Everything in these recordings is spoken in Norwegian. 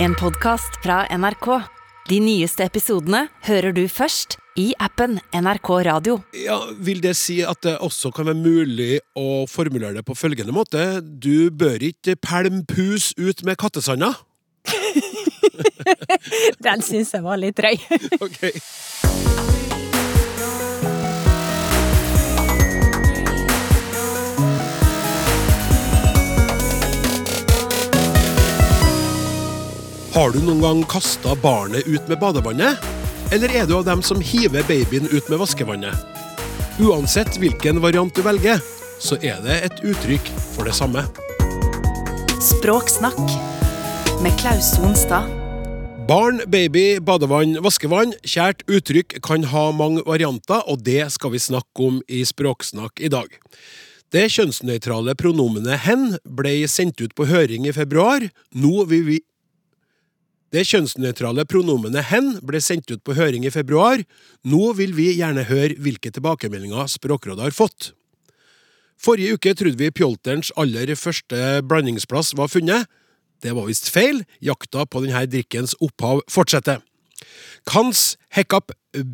En podkast fra NRK. De nyeste episodene hører du først i appen NRK Radio. Ja, Vil det si at det også kan være mulig å formulere det på følgende måte? Du bør ikke pælme pus ut med kattesanda? Den syns jeg var litt drøy. Ok. Har du noen gang kasta barnet ut med badevannet? Eller er du av dem som hiver babyen ut med vaskevannet? Uansett hvilken variant du velger, så er det et uttrykk for det samme. Språksnakk med Klaus Sonstad. Barn, baby, badevann, vaskevann. Kjært uttrykk kan ha mange varianter, og det skal vi snakke om i Språksnakk i dag. Det kjønnsnøytrale pronomenet hen ble sendt ut på høring i februar. Nå vil vi det kjønnsnøytrale pronomenet hen ble sendt ut på høring i februar. Nå vil vi gjerne høre hvilke tilbakemeldinger Språkrådet har fått. Forrige uke trodde vi Pjolterens aller første blandingsplass var funnet. Det var visst feil. Jakta på denne drikkens opphav fortsetter. Kans Hekap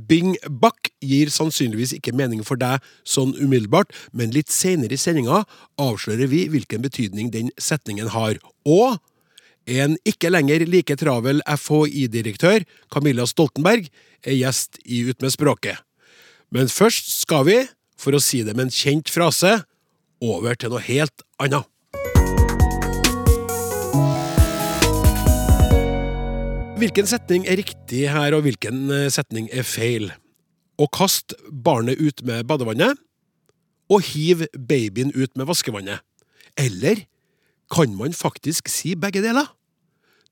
Bing Bak gir sannsynligvis ikke mening for deg sånn umiddelbart, men litt senere i sendinga avslører vi hvilken betydning den setningen har. Og en ikke lenger like travel FHI-direktør, Camilla Stoltenberg, er gjest i Ut med språket. Men først skal vi, for å si det med en kjent frase, over til noe helt annet. Hvilken setning er riktig her, og hvilken eh, setning er feil? Å kaste barnet ut med badevannet? Og hive babyen ut med vaskevannet? Eller kan man faktisk si begge deler?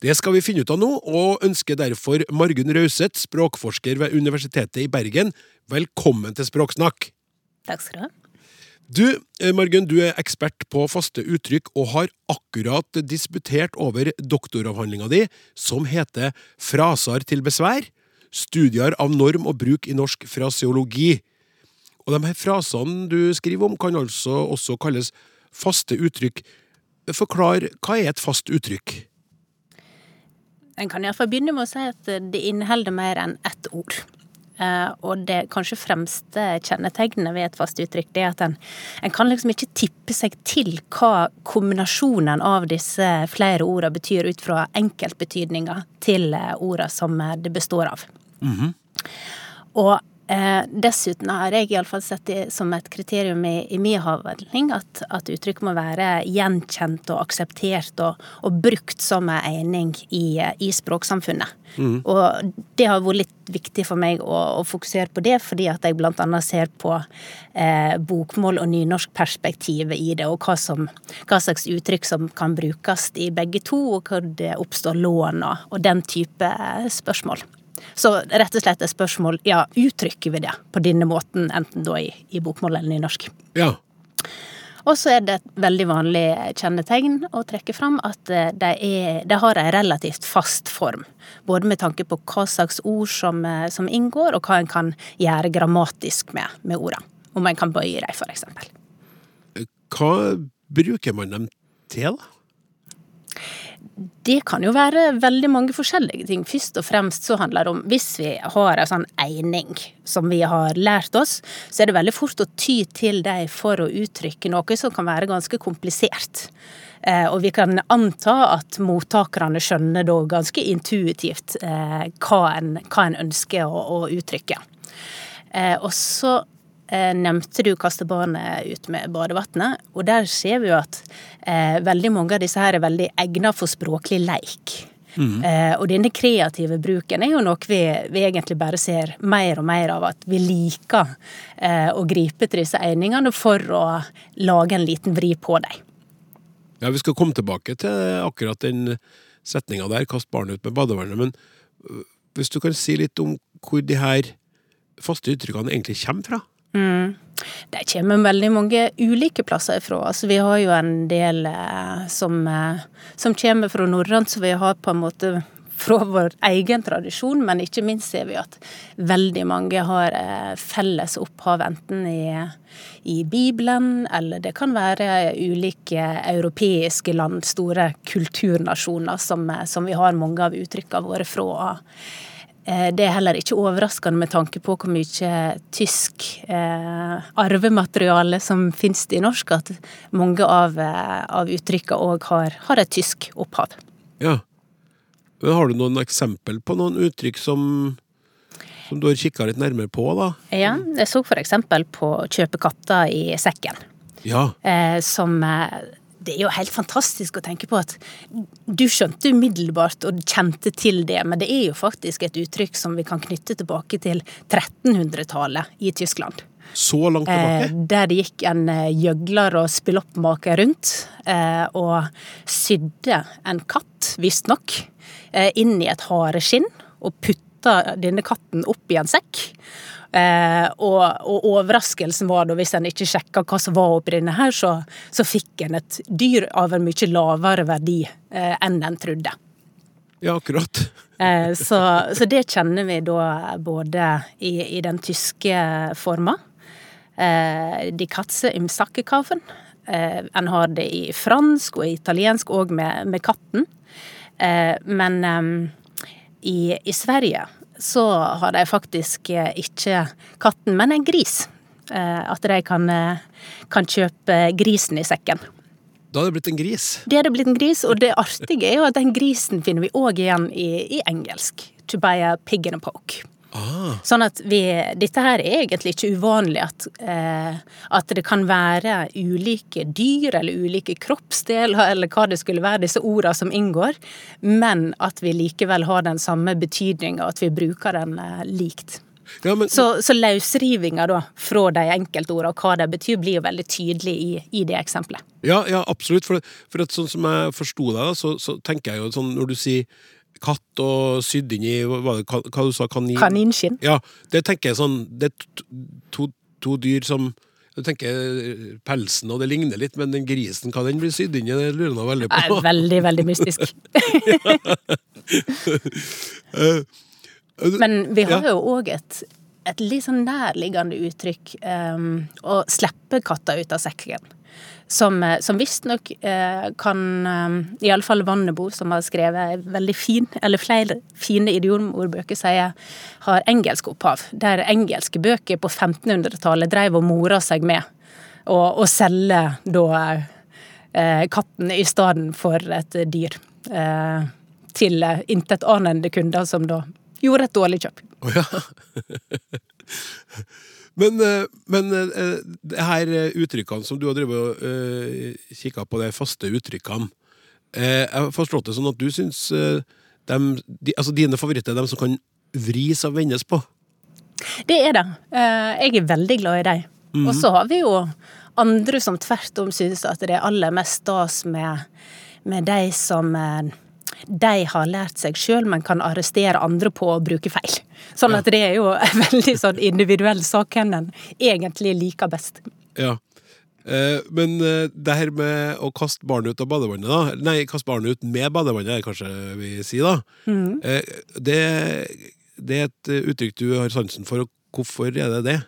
Det skal vi finne ut av nå, og ønsker derfor Margunn Rauseth, språkforsker ved Universitetet i Bergen, velkommen til Språksnakk. Takk skal du ha. Du, eh, Margunn, du er ekspert på faste uttrykk og har akkurat disputert over doktoravhandlinga di, som heter Fraser til besvær studier av norm og bruk i norsk fraseologi. Og de her frasene du skriver om, kan altså også kalles faste uttrykk. Forklar, hva er et fast uttrykk? En kan iallfall begynne med å si at det inneholder mer enn ett ord. Eh, og det kanskje fremste kjennetegnet ved et fast uttrykk, det er at en, en kan liksom ikke tippe seg til hva kombinasjonen av disse flere ordene betyr ut fra enkeltbetydninger til eh, ordene som det består av. Og eh, dessuten har jeg iallfall sett det som et kriterium i, i min havhandling at, at uttrykk må være gjenkjent og akseptert og, og brukt som en ening i, i språksamfunnet. Og det har vært litt viktig for meg å, å fokusere på det, fordi at jeg annet ser på eh, bokmål- og nynorskperspektivet i det, og hva, som, hva slags uttrykk som kan brukes i begge to, og hvor det oppstår lån og, og den type eh, spørsmål. Så rett og slett et spørsmål ja, uttrykker vi det på denne måten, enten da i, i bokmål eller nynorsk. Ja, Og så er det et veldig vanlig kjennetegn å trekke fram at eh, de, er, de har en relativt fast form. Både med tanke på hva slags ord som, eh, som inngår, og hva en kan gjøre grammatisk med, med ordene. Om en kan bøye dem, eksempel. hva bruker man dem til, da? Det kan jo være veldig mange forskjellige ting. Først og fremst så handler det om hvis vi har en sånn eining som vi har lært oss, så er det veldig fort å ty til dem for å uttrykke noe som kan være ganske komplisert. Eh, og vi kan anta at mottakerne skjønner da ganske intuitivt eh, hva, en, hva en ønsker å, å uttrykke. Eh, og så nevnte du kaste barnet ut med badevannet, og der ser vi jo at eh, veldig mange av disse her er veldig egnet for språklig leik. Eh, og denne kreative bruken er jo noe vi, vi egentlig bare ser mer og mer av, at vi liker eh, å gripe til disse egningene for å lage en liten vri på dem. Ja, Vi skal komme tilbake til akkurat den setninga der, 'kast barnet ut med badevannet'. Men øh, hvis du kan si litt om hvor de her faste uttrykkene egentlig kommer fra? De kommer veldig mange ulike plasser ifra. Altså, vi har jo en del eh, som, eh, som kommer fra norrønt, så vi har på en måte fra vår egen tradisjon, men ikke minst ser vi at veldig mange har eh, felles opphav enten i, i Bibelen, eller det kan være ulike europeiske land, store kulturnasjoner, som, som vi har mange av uttrykkene våre fra. Eh, det er heller ikke overraskende med tanke på hvor mye tysk eh, arvemateriale som finnes i norsk, at mange av, eh, av uttrykkene òg har, har, et tysk opphav. Ja. Men har du noen eksempel på noen uttrykk som, som du har kikka litt nærmere på, da? Ja, jeg så for eksempel på 'kjøpe katta i sekken'. Ja. Eh, som det er jo helt fantastisk å tenke på at du skjønte umiddelbart og kjente til det, men det er jo faktisk et uttrykk som vi kan knytte tilbake til 1300-tallet i Tyskland. Så langt tilbake? Eh, der det gikk en eh, gjøgler og spilloppmaker rundt eh, og sydde en katt, visstnok, eh, inn i et hareskinn og putta denne katten opp i en sekk. Eh, og, og, overraskelsen var da, hvis en ikke sjekka hva som var oppi denne her, så, så fikk en et dyr av en mye lavere verdi eh, enn en trodde. Ja, akkurat. eh, så, så, det kjenner vi da både i, i den tyske forma. Eh, de Katze im sakkekaffen. Eh, en har det i fransk og italiensk òg med, med, katten. Eh, men i, i Sverige så har de faktisk eh, ikke katten, men en gris. Eh, at de kan, eh, kan kjøpe grisen i sekken. Da har det blitt en gris? Det er det blitt en gris, og det artige er jo at den grisen finner vi òg igjen i, i, engelsk. To buy a pig in a poke. Ah. Sånn at vi Dette her er egentlig ikke uvanlig at, eh, at det kan være ulike dyr eller ulike kroppsdeler eller hva det skulle være, disse ordene som inngår, men at vi likevel har den samme betydninga, at vi bruker den eh, likt. Ja, men, så, så løsrivinga da fra de enkeltordene og hva de betyr, blir jo veldig tydelig i, i det eksempelet. Ja, ja absolutt. For, for at, sånn som jeg forsto deg, så, så tenker jeg jo sånn når du sier katt og sydd inn i hva, hva du sa, kanin? Kaninskinn. Ja, det tenker jeg sånn Det er to, to dyr som du tenker pelsen og det ligner litt, men den grisen, hva den blir sydd inn i, det lurer jeg veldig på. Veldig, veldig mystisk. men vi har jo òg et, et litt sånn nærliggende uttrykk um, å slippe katta ut av sekken som, eh, som visstnok eh, kan eh, Iallfall Vannebo, som har skrevet veldig fin, eller flere fine idiomordbøker, sier har engelsk opphav. Der engelske bøker på 1500-tallet drev og mora seg med å, å selge da eh, katten i stedet for et dyr. Eh, til intetanende kunder som da gjorde et dårlig kjøp. Oh, ja. Men, eh, men eh, det her eh, uttrykkene som du har drevet og kikka på, de faste uttrykkene Jeg har forstått det sånn at du syns dem, de, altså dine favoritter er de som kan vris og vendes på? Det er det. Jeg er veldig glad i dem. Mm -hmm. Og så har vi jo andre som tvert om syns at det er aller mest stas med, med de som de har lært seg sjøl, men kan arrestere andre på å bruke feil. Sånn at det er jo en veldig sånn individuell sak hvem en egentlig liker best. Ja. Eh, men eh, det her med å kaste barnet ut av badevannet, da Nei, kaste barnet ut med badevannet, er kanskje vi sier, da. Mm. Eh, det, det, er et uttrykk du har sansen for, hvorfor er det det?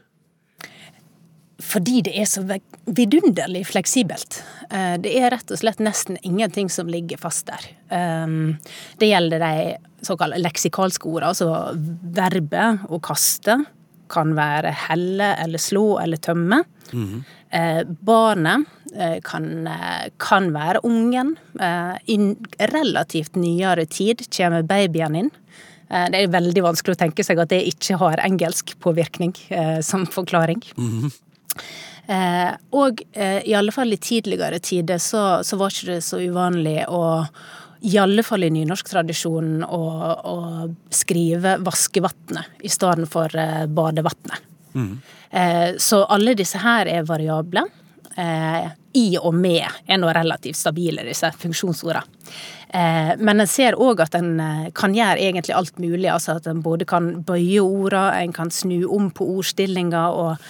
Fordi det er så vidunderlig fleksibelt. Eh, det er rett og slett nesten ingenting som ligger fast der. Eh, det gjelder de såkalte leksikalske ordene, altså verbet å kaste kan være helle eller slå eller tømme. Mm -hmm. Barnet kan, kan, være ungen. I relativt nyere tid kommer babyen inn. Det er veldig vanskelig å tenke seg at det ikke har engelsk påvirkning som forklaring. Mm -hmm. Eh, og eh, i alle fall i tidligere tider så, så var ikke det så uvanlig å i alle fall i nynorsktradisjonen å, å skrive 'vaskevatnet' i stedet for eh, 'badevatnet'. Mm. Eh, så alle disse her er variable. Eh, I og med er nå relativt stabile, disse funksjonsordene. Eh, men en ser òg at en kan gjøre egentlig alt mulig. Altså at en både kan bøye ordene, en kan snu om på ordstillinga og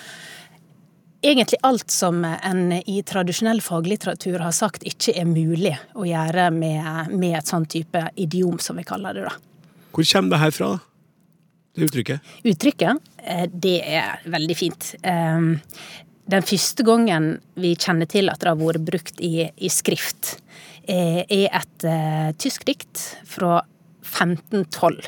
egentlig alt som en i tradisjonell faglitteratur har sagt ikke er mulig å gjøre med, med et sånn type idiom, som vi kaller det. da. Hvor kommer det her fra, det uttrykket? Uttrykket, eh, det er veldig fint. Ehm, den første gangen vi kjenner til at det har vært brukt i, i skrift, er et uh, tysk dikt fra 1512.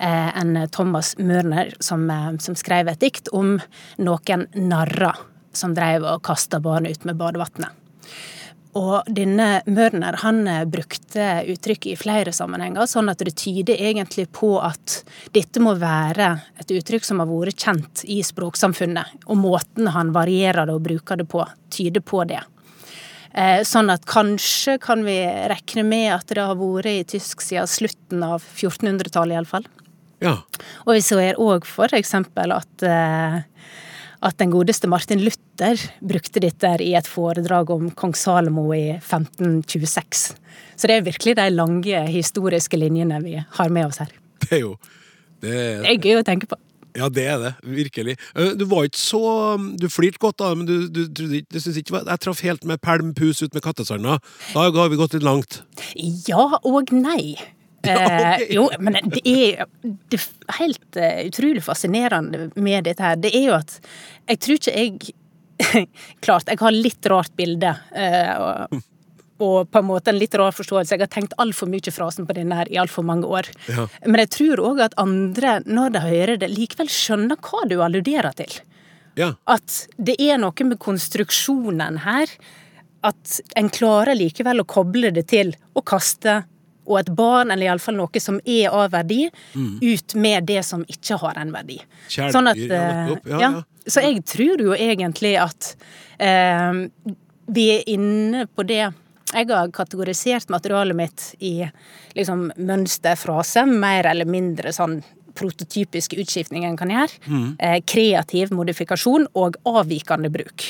Uh, en Thomas Mørner som, uh, som, skrev et dikt om noen narrer som drev og kasta barn ut med badevannet. Og denne Mørner han brukte uttrykket i flere sammenhenger, sånn at det tyder egentlig på at dette må være et uttrykk som har vært kjent i språksamfunnet. Og måten han varierer det og bruker det på, tyder på det. Eh, sånn at kanskje kan vi regne med at det har vært i tysk siden slutten av 1400-tallet, iallfall. Ja. Og vi ser òg eksempel at eh, at den godeste Martin Luther brukte dette i et foredrag om kong Salomo i 1526. Så det er virkelig de lange historiske linjene vi har med oss her. Det er jo Det er, det er gøy å tenke på. Ja, det er det. Virkelig. Du var ikke så Du flirte godt da, men du, du, du, du syns ikke Jeg traff helt med pælm pus ut med kattesanda. Da har vi gått litt langt. Ja og nei. Okay. eh, jo, men det er, det er helt uh, utrolig fascinerende med dette her. Det er jo at jeg tror ikke jeg Klart, jeg har litt rart bilde. Uh, og, og, på en måte en litt rar forståelse. Jeg har tenkt altfor mye frasen på denne her i altfor mange år. Ja. Men jeg tror òg at andre, når de hører det, likevel skjønner hva du alluderer til. Ja. At det er noe med konstruksjonen her. At en klarer likevel å koble det til å kaste og et barn, eller iallfall noe som er av verdi, mm. ut med det som ikke har en verdi. Kjærdyr, sånn at, ja, ja, ja. Så jeg tror jo egentlig at eh, vi er inne på det jeg har kategorisert materialet mitt i liksom mønsterfrase, mer eller mindre sånn prototypisk utskiftning en kan gjøre. Mm. Eh, kreativ modifikasjon og avvikende bruk.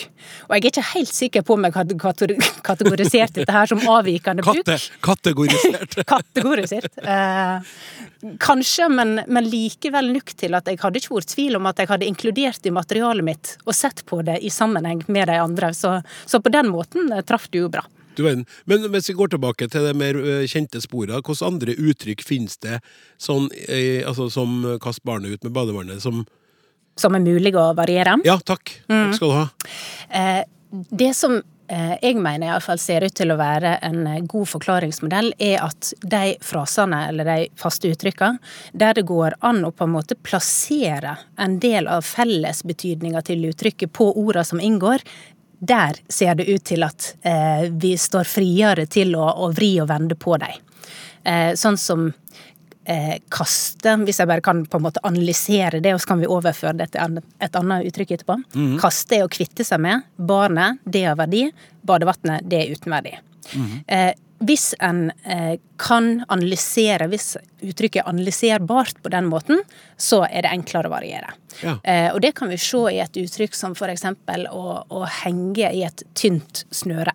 Og jeg er ikke helt sikker på om jeg hadde kategorisert dette her som avvikende bruk. Katte, kategorisert. kategorisert. Eh, kanskje, men, men, likevel nok til at jeg hadde ikke vært tvil om at jeg hadde inkludert i materialet mitt og sett på det i sammenheng med de andre. Så, så på den måten eh, traff det jo bra. Du verden. Men hvis vi går tilbake til det mer kjente sporet, hvilke andre uttrykk finnes det sånn, altså, som 'kast barnet ut med badevannet'? Som, som er mulig å variere? Ja, takk. Takk skal du ha. Eh, det som eh, jeg mener iallfall ser ut til å være en god forklaringsmodell, er at de frasene, eller de faste uttrykkene, der det går an å på en måte plassere en del av fellesbetydninga til uttrykket på orda som inngår, der ser det ut til at eh, vi står friere til å, å, vri og vende på dem. Eh, sånn som eh, kaste, hvis jeg bare kan på en måte analysere det, og så kan vi overføre det til et annet uttrykk etterpå. Mm. Kaste er å kvitte seg med. Barnet, det har verdi. Badevannet, det er uten verdi. Mm hvis en eh, kan analysere, hvis uttrykket er analyserbart på den måten, så er det enklere å variere. Ja. Eh, og det kan vi se i et uttrykk som eksempel å, å henge i et tynt snøre.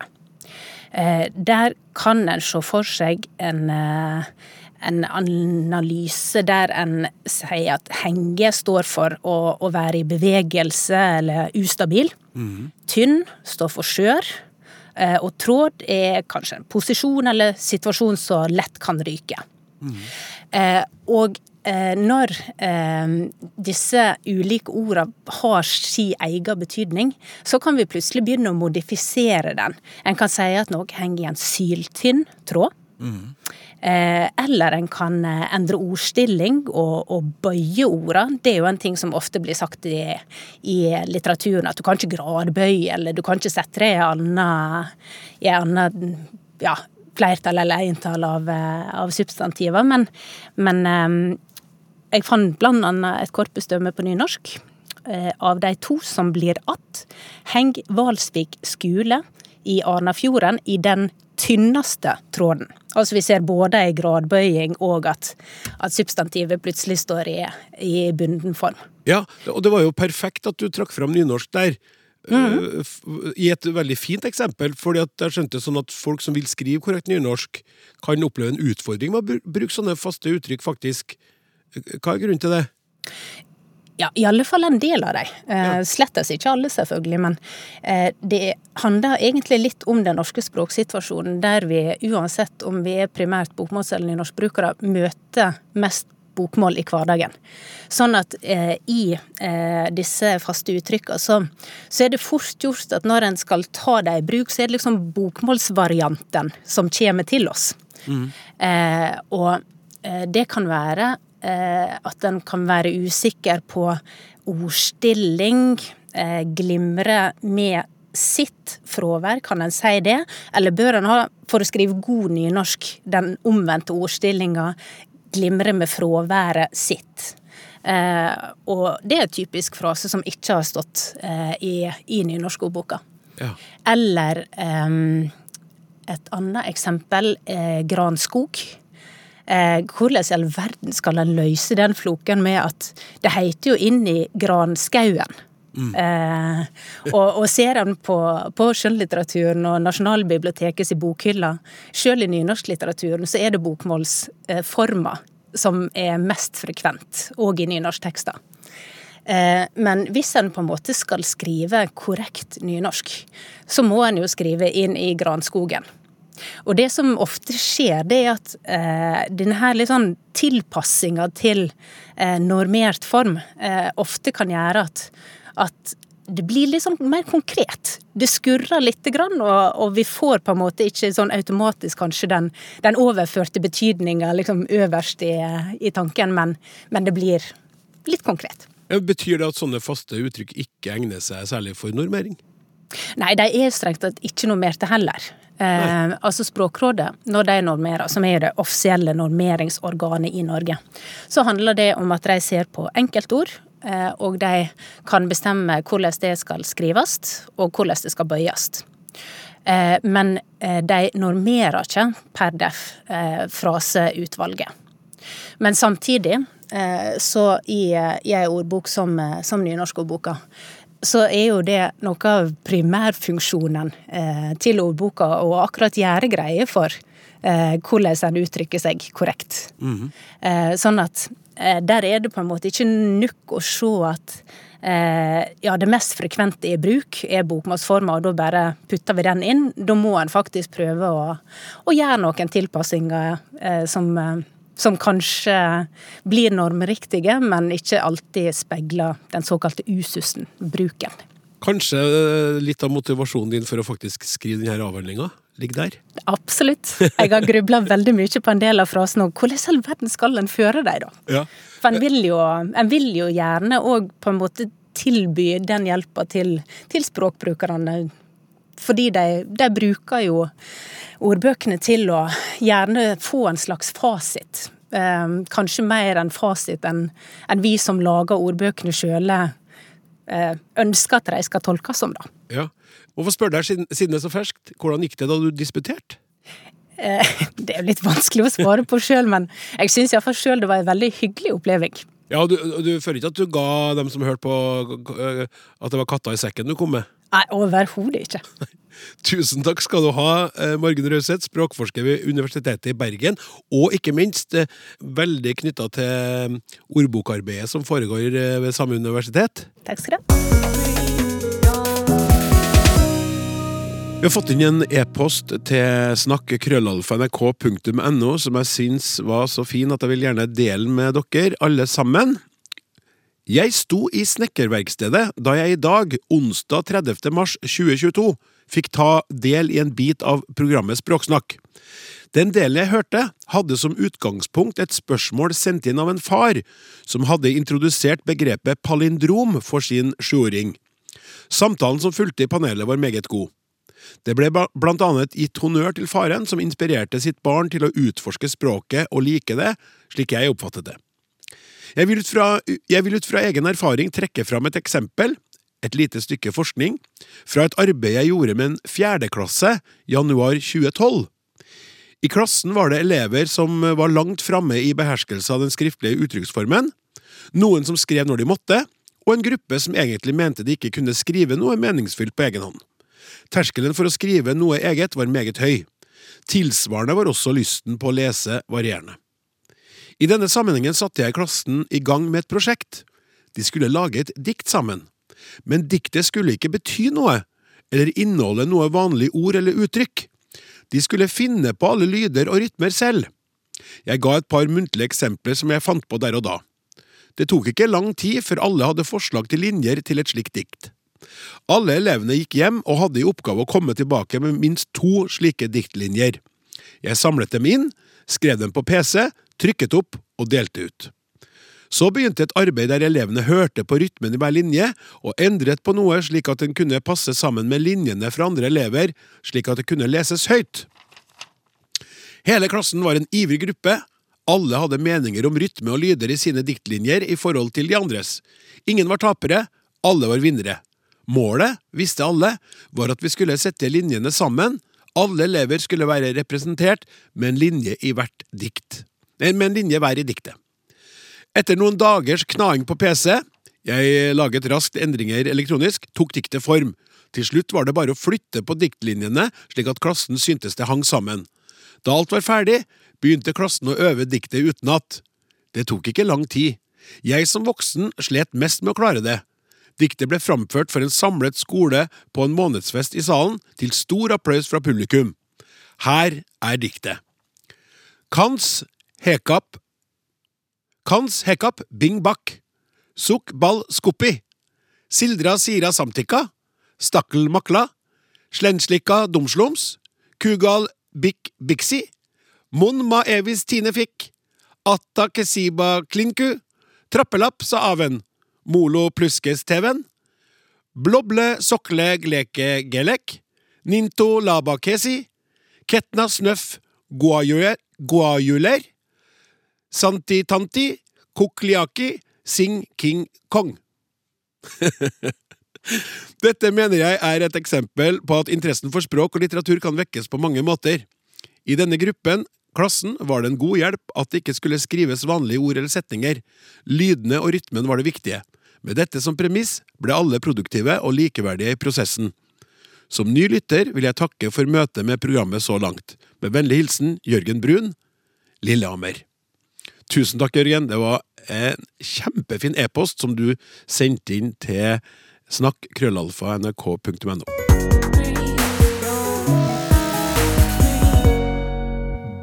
Eh, der kan en se for seg en, en analyse der en sier at henge står for å, å være i bevegelse eller ustabil. Mm. Tynn står for skjør. Eh, og tråd er kanskje en posisjon eller situasjon som lett kan ryke. Mm. Og eh, når disse ulike ordene har sin egen betydning, så kan vi plutselig begynne å modifisere den. En kan si at noe henger i en syltynn tråd. Mm. Eh, eller en kan eh, endre ordstilling og, og bøye orda. Det er jo en ting som ofte blir sagt i, i litteraturen, at du kan ikke gradbøye, eller du kan ikke sette det i en annen ja, flertall eller entall av, eh, av substantiver. Men, men jeg fant annet et korpusdømme på nynorsk. Av de to som blir att, heng Valsvik skule i Arnafjorden i den tynneste tråden. Altså vi ser både ei gradbøying og at, at substantivet plutselig står i, i bunden form. Ja, og det var jo perfekt at du trakk fram nynorsk der. Mm. I et veldig fint eksempel, fordi at jeg skjønte sånn at folk som vil skrive korrekt nynorsk, kan oppleve en utfordring med å bruke sånne faste uttrykk, faktisk. Hva er grunnen til det? Ja, i alle fall en del av dem. Eh, slettes ikke alle, selvfølgelig, men eh, det handler egentlig litt om den norske språksituasjonen, der vi uansett om vi er primært bokmåls- norskbrukere, møter mest bokmål i hverdagen. Sånn at eh, i eh, disse faste uttrykkene så, så, er det fort gjort at når en skal ta dem i bruk, så er det liksom bokmålsvarianten som kommer til oss. Mm. Eh, og eh, det kan være at en kan være usikker på ordstilling, eh, glimre med sitt fravær, kan en si det? Eller bør en ha, for å skrive god nynorsk, den omvendte ordstillinga glimre med fraværet sitt? Eh, og det er en typisk frase som ikke har stått eh, i, i nynorskordboka. Ja. Eller eh, et annet eksempel, eh, granskog. Eh, hvordan i all verden skal en løse den floken med at det heter jo inn i granskauen? Mm. Eh, og, og, ser en på, på skjønnlitteraturen og Nasjonalbibliotekets bokhylla, sjøl i nynorsklitteraturen, så er det bokmålsforma som er mest frekvent, òg i nynorsktekster. Eh, men hvis en på en måte skal skrive korrekt nynorsk, så må en jo skrive inn i granskogen. Og det som ofte skjer, det er at eh, denne her litt sånn tilpassinga til eh, normert form eh, ofte kan gjøre at, at det blir litt sånn mer konkret. Det skurrer lite grann, og, og, vi får på en måte ikke sånn automatisk kanskje den, den overførte betydninga liksom øverst i, i tanken, men, men, det blir litt konkret. Betyr det at sånne faste uttrykk ikke egner seg særlig for normering? Nei, de er strengt tatt ikke normerte heller. Eh, altså Språkrådet, når de normerer, som er det offisielle normeringsorganet i Norge, så handler det om at de ser på enkeltord, eh, og de kan bestemme hvordan det skal skrives, og hvordan det skal bøyes. Eh, men eh, de normerer ikke per def eh, fraseutvalget. Men samtidig, eh, så i, i ei ordbok som, som nynorskordboka, så er jo det noe av primærfunksjonen eh, til ordboka å akkurat gjøre greie for eh, hvordan en uttrykker seg korrekt. Mm. Eh, sånn at eh, der er det på en måte ikke nok å se at eh, ja, det mest frekvente i bruk er bokmålsforma, og da bare putter vi den inn. Da må en faktisk prøve å, å gjøre noen tilpassinger eh, som som kanskje blir normriktige, men ikke alltid speiler den såkalte ususen, bruken. Kanskje eh, litt av motivasjonen din for å faktisk skrive denne avhandlinga ligger der? Absolutt. Jeg har grubla veldig mye på en del av frasene òg. hvordan i all verden skal en føre dem, da? Ja. For en vil jo, en vil jo gjerne òg på en måte tilby den hjelpa til, til språkbrukerne fordi de, de, bruker jo ordbøkene til å gjerne få en slags fasit. Eh, kanskje mer enn fasit enn en vi som lager ordbøkene sjøle eh, ønsker at de skal tolkes som. da. Ja. Hvorfor spør deg, siden, siden det er så ferskt, hvordan gikk det da du disputerte? Eh, det er jo litt vanskelig å svare på sjøl, men jeg syns iallfall sjøl det var en veldig hyggelig oppleving. Ja, Du, du føler ikke at du ga dem som hørte på, at det var katta i sekken du kom med? Nei, overhodet ikke. Tusen takk skal du ha, eh, Margunn Rauseth, språkforsker ved Universitetet i Bergen, og ikke minst eh, veldig knytta til eh, ordbokarbeidet som foregår ved samme universitet. Takk skal du ha. Vi har fått inn en e-post til snakkekrøllalfa.nrk.no som jeg syns var så fin at jeg vil gjerne dele med dere, alle sammen. Jeg sto i snekkerverkstedet da jeg i dag, onsdag 30. mars 2022, fikk ta del i en bit av programmet Språksnakk. Den delen jeg hørte, hadde som utgangspunkt et spørsmål sendt inn av en far som hadde introdusert begrepet palindrom for sin sjuåring. Samtalen som fulgte i panelet, var meget god. Det ble blant annet gitt honnør til faren, som inspirerte sitt barn til å utforske språket og like det, slik jeg oppfattet det. Jeg vil, fra, jeg vil ut fra, egen erfaring trekke fram et eksempel, et lite stykke forskning, fra et arbeid jeg gjorde med en fjerdeklasse januar 2012. I klassen var det elever som var langt framme i beherskelse av den skriftlige uttrykksformen, noen som skrev når de måtte, og en gruppe som egentlig mente de ikke kunne skrive noe meningsfylt på egen hånd. Terskelen for å skrive noe eget var meget høy. Tilsvarende var også lysten på å lese varierende. I denne sammenhengen satte jeg klassen i gang med et prosjekt. De skulle lage et dikt sammen. Men diktet skulle ikke bety noe, eller inneholde noe vanlig ord eller uttrykk. De skulle finne på alle lyder og rytmer selv. Jeg ga et par muntlige eksempler som jeg fant på der og da. Det tok ikke lang tid før alle hadde forslag til linjer til et slikt dikt. Alle elevene gikk hjem og hadde i oppgave å komme tilbake med minst to slike diktlinjer. Jeg samlet dem inn, skrev dem på PC, trykket opp og delte ut. Så begynte et arbeid der elevene hørte på rytmen i hver linje, og endret på noe slik at den kunne passe sammen med linjene fra andre elever, slik at det kunne leses høyt. Hele klassen var en ivrig gruppe. Alle hadde meninger om rytme og lyder i sine diktlinjer i forhold til de andres. Ingen var tapere, alle var vinnere. Målet, visste alle, var at vi skulle sette linjene sammen. Alle elever skulle være representert med en linje i hvert dikt. Med en linje hver i diktet. Etter noen dagers knaing på PC, jeg laget raskt endringer elektronisk, tok diktet form. Til slutt var det bare å flytte på diktlinjene slik at klassen syntes det hang sammen. Da alt var ferdig, begynte klassen å øve diktet utenat. Det tok ikke lang tid. Jeg som voksen slet mest med å klare det. Diktet ble framført for en samlet skole på en månedsfest i salen, til stor applaus fra publikum. Her er diktet. Kans hekap Kans hekap bing bak. Sukk ball skoppi. Sildra sira samtikka. Stakkel makla. Slenslikka dumslums. Kugal bik biksi. Mon ma evis tine fikk. Atta kesiba klinku. Trappelapp sa aven. Molo pluskes teven. Bloble sokle gleke gelek. Ninto laba kesi. Ketna snøff guajuler. Santi Tanti, Kokliaki, Sing King Kong. Dette mener jeg er et eksempel på at interessen for språk og litteratur kan vekkes på mange måter. I denne gruppen, klassen, var det en god hjelp at det ikke skulle skrives vanlige ord eller setninger. Lydene og rytmen var det viktige. Med dette som premiss ble alle produktive og likeverdige i prosessen. Som ny lytter vil jeg takke for møtet med programmet så langt. Med vennlig hilsen Jørgen Brun, Lillehammer. Tusen takk, Jørgen. Det var en kjempefin e-post som du sendte inn til snakk.krøllalfa.nrk.no.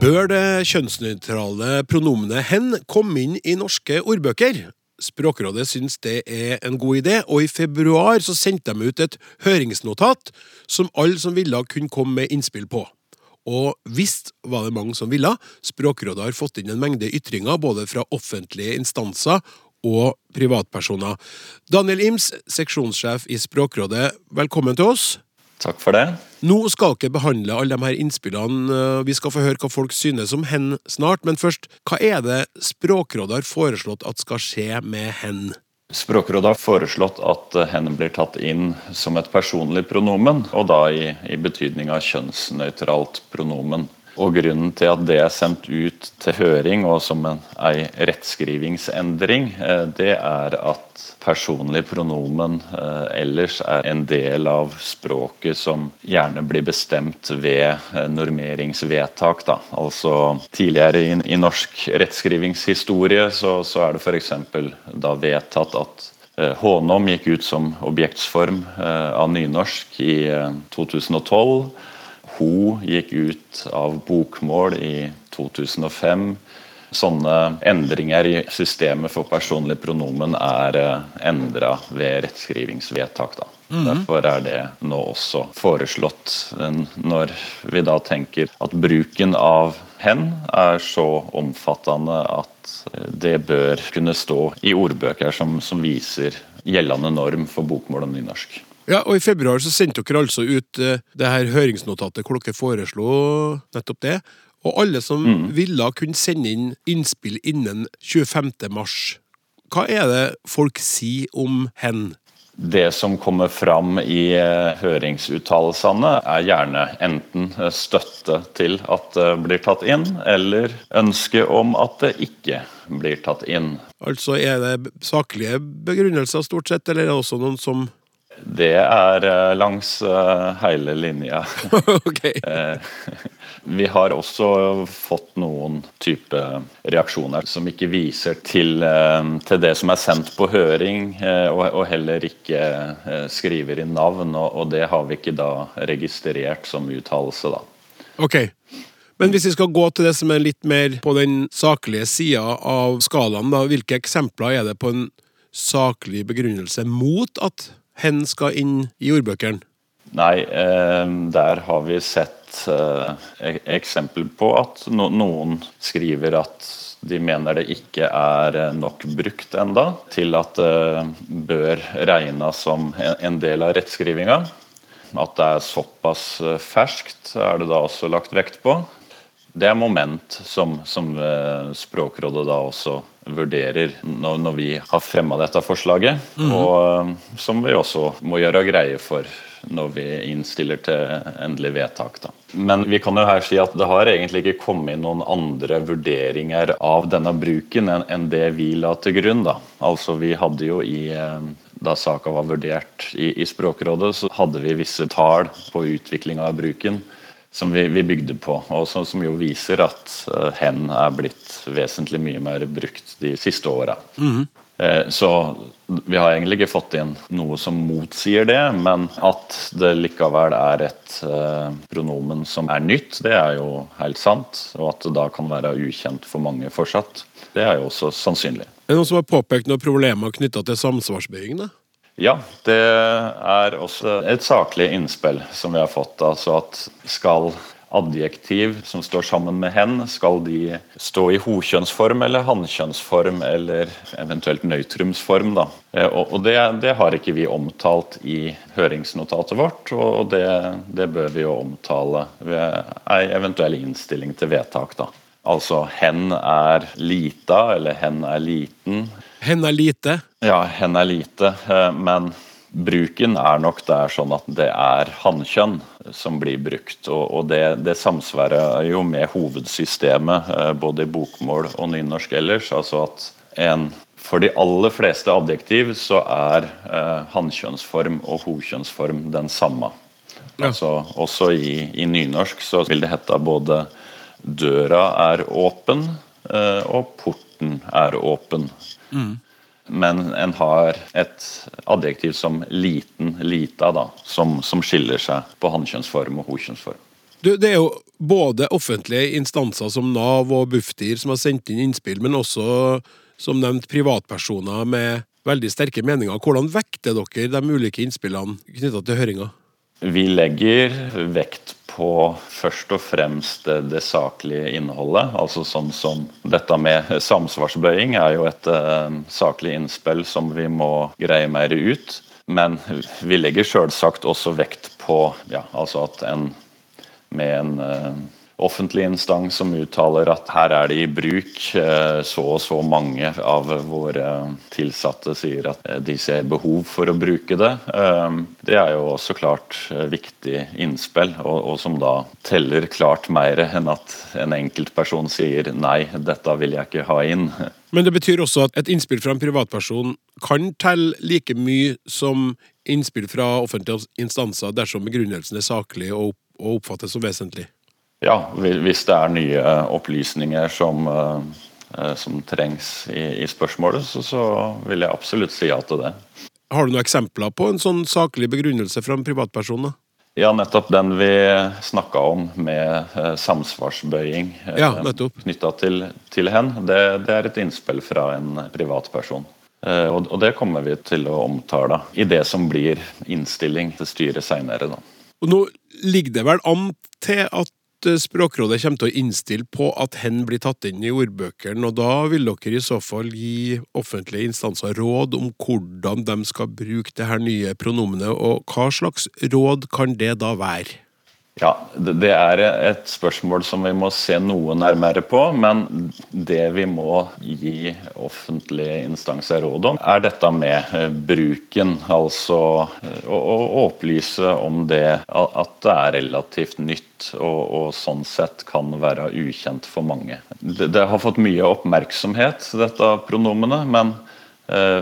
Bør det kjønnsnøytrale pronomenet hen komme inn i norske ordbøker? Språkrådet syns det er en god idé, og i februar så sendte de ut et høringsnotat som alle som ville kunne komme med innspill på. Og visst var det mange som ville. Språkrådet har fått inn en mengde ytringer både fra offentlige instanser og privatpersoner. Daniel Ims, seksjonssjef i Språkrådet, velkommen til oss. Takk for det. Nå skal dere behandle alle de her innspillene. Vi skal få høre hva folk synes om hen snart, men først, hva er det Språkrådet har foreslått at skal skje med hen? Språkrådet har foreslått at hen blir tatt inn som et personlig pronomen, og da i, i betydning av kjønnsnøytralt pronomen. Og Grunnen til at det er sendt ut til høring og som en, ei rettskrivingsendring, eh, det er at personlig pronomen eh, ellers er en del av språket som gjerne blir bestemt ved eh, normeringsvedtak. Da. Altså Tidligere i, i norsk rettskrivingshistorie så, så er det f.eks. da vedtatt at Hånom gikk ut som objektsform av nynorsk i 2012. Ho gikk ut av bokmål i 2005. Sånne endringer i systemet for personlig pronomen er eh, endra ved rettskrivingsvedtak. Da. Mm. Derfor er det nå også foreslått, når vi da tenker at bruken av hen er så omfattende at det bør kunne stå i ordbøker som, som viser gjeldende norm for bokmål og nynorsk. Ja, og I februar så sendte dere altså ut uh, det her høringsnotatet hvor dere foreslo nettopp det. Og alle som mm. ville kunne sende inn innspill innen 25. mars. Hva er det folk sier om hen? Det som kommer fram i eh, høringsuttalelsene, er gjerne enten eh, støtte til at det blir tatt inn, eller ønske om at det ikke blir tatt inn. Altså er det saklige begrunnelser stort sett, eller er det også noen som Det er eh, langs eh, hele linja. ok. Vi har også fått noen type reaksjoner som ikke viser til, eh, til det som er sendt på høring, eh, og, og heller ikke eh, skriver i navn. Og, og, det har vi ikke da registrert som uttalelse, da. Ok. Men hvis vi skal gå til det som er litt mer på den saklige sida av skalaen, da, hvilke eksempler er det på en saklig begrunnelse mot at hen skal inn i ordbøkene? Nei, der har vi sett et eksempel på at noen skriver at de mener det ikke er nok brukt enda til at det bør regnes som en del av rettskrivinga. At det er såpass ferskt, er det da også lagt vekt på. Det er moment som, som Språkrådet da også vurderer når, når vi har fremma dette forslaget, mm og som vi også må gjøre greie for når vi innstiller til endelig vedtak. Da. Men vi kan jo her si at det har egentlig ikke kommet noen andre vurderinger av denne bruken enn det vi la til grunn. Da. Altså Vi hadde jo i eh, da saka var vurdert i, i, Språkrådet, så hadde vi visse tall på utviklinga av bruken som vi, vi, bygde på, og som, som jo viser at uh, hen er blitt vesentlig mye mer brukt de siste åra. Mm -hmm. Eh, så vi har egentlig ikke fått inn noe som motsier det, men at det likevel er et eh, pronomen som er nytt, det er jo helt sant. Og at det da kan være ukjent for mange fortsatt, det er jo også sannsynlig. Er det noen som har påpekt noen problemer knytta til samsvarsbøying? da? Ja, det er også et saklig innspill som vi har fått. Altså at skal adjektiv som står sammen med hen, skal de stå i hokjønnsform eller hannkjønnsform eller eventuelt nøytrumsform. Da. Eh, og det, det, har ikke vi omtalt i høringsnotatet vårt, og det, det bør vi jo omtale ved ei eventuell innstilling til vedtak. Da. Altså hen er lita, eller hen er liten. Hen er lite? Ja, hen er lite, eh, men bruken er nok der sånn at det er hannkjønn som blir brukt. Og, det, det, samsvarer jo med hovedsystemet eh, både i bokmål og nynorsk ellers. Altså at en for de aller fleste adjektiv så er eh, hannkjønnsform og hokjønnsform den samme. Ja. Altså, også i, i, nynorsk så vil det hete både 'døra er åpen' eh, og 'porten er åpen'. Mm men en har et adjektiv som liten, lita, da, som, som skiller seg på hannkjønnsform og hokjønnsform. Du, det er jo både offentlige instanser som Nav og Bufdir som har sendt inn innspill, men også, som nevnt, privatpersoner med veldig sterke meninger. Hvordan vekter dere de ulike innspillene knytta til høringa? Vi legger vekt på først og fremst det, det, saklige innholdet. Altså sånn som dette med samsvarsbøying er jo et uh, saklig innspill som vi må greie mer ut. Men vi legger selvsagt også vekt på ja, altså at en med en uh, offentlig instans som uttaler at her er det i bruk. Eh, så og så mange av våre tilsatte sier at eh, de ser behov for å bruke det. Eh, det er jo også klart viktig innspill, og, som da teller klart mer enn at en enkeltperson sier nei, dette vil jeg ikke ha inn. Men det betyr også at et innspill fra en privatperson kan telle like mye som innspill fra offentlige instanser dersom begrunnelsen er saklig og oppfattes som vesentlig? Ja, hvis det er nye opplysninger som, eh, som trengs i, i spørsmålet, så, så, vil jeg absolutt si ja til det. Har du noen eksempler på en sånn saklig begrunnelse fra en privatperson? da? Ja, nettopp den vi snakka om med eh, samsvarsbøying eh, ja, knytta til, til hen. Det, det, er et innspill fra en privatperson. Eh, og, og det kommer vi til å omtale i det som blir innstilling til styret seinere. Nå ligger det vel an til at Eh, Språkrådet kommer til å innstille på at hen blir tatt inn i ordbøkene, og da vil dere i så fall gi offentlige instanser råd om hvordan de skal bruke det her nye pronomenet, og hva slags råd kan det da være? Ja, Det er et spørsmål som vi må se noe nærmere på. Men det vi må gi offentlige instanser råd om, er dette med eh, bruken. Altså å, opplyse om det at det er relativt nytt og, og sånn sett kan være ukjent for mange. Det, det har fått mye oppmerksomhet, dette pronomenet. men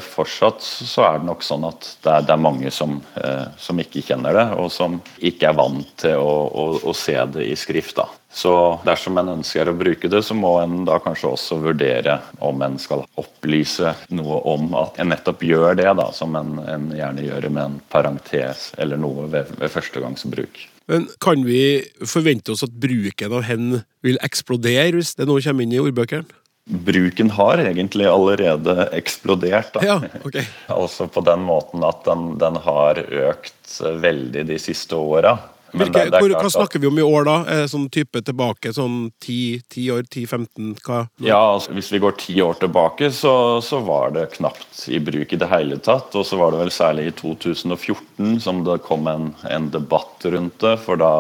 fortsatt så er det nok sånn at det er, det er mange som, eh, som, ikke kjenner det, og som ikke er vant til å, å, å, se det i skrift. da. Så dersom en ønsker å bruke det, så må en da kanskje også vurdere om en skal opplyse noe om at en nettopp gjør det, da, som en, en gjerne gjør med en parentes eller noe ved, ved førstegangsbruk. Men Kan vi forvente oss at bruken av hen vil eksplodere hvis det nå kommer inn i ordbøkene? Bruken har egentlig allerede eksplodert. Ja, okay. altså på den måten at den, den har økt veldig de siste åra. Hvilke, det hva snakker vi om i år, da? Sånn type tilbake, sånn 10, 10 år, 10-15? hva? Ja, altså, Hvis vi går ti år tilbake, så, så, var det knapt i bruk i det hele tatt. Og så var det vel særlig i 2014 som det kom en, en debatt rundt det. For da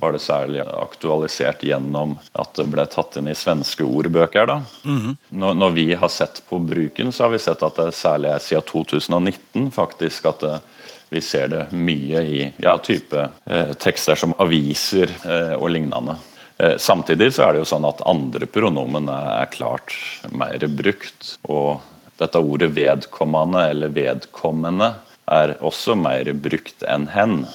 var det særlig aktualisert gjennom at det ble tatt inn i svenske ordbøker. da. Mm -hmm. når, når, vi har sett på bruken, så har vi sett at det særlig er siden 2019 faktisk at det vi ser det mye i ja, type eh, tekster som aviser eh, og lignende. Eh, samtidig så er det jo sånn at andre pronomen er klart mer brukt. Og dette ordet 'vedkommende' eller 'vedkommende' er også mer brukt enn 'hen'.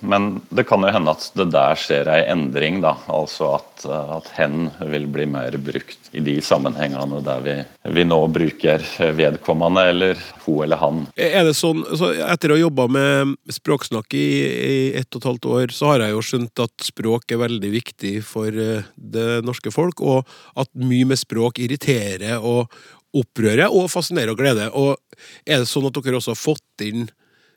Men det kan jo hende at det der skjer ei endring, da. Altså at, at, hen vil bli mer brukt i de sammenhengene der vi, vi nå bruker vedkommende eller hun eller han. Er det sånn, så Etter å ha jobba med språksnakk i, i ett og et halvt år, så har jeg jo skjønt at språk er veldig viktig for eh, det norske folk, og at mye med språk irriterer og opprører og fascinerer og gleder. Og er det sånn at dere også har fått inn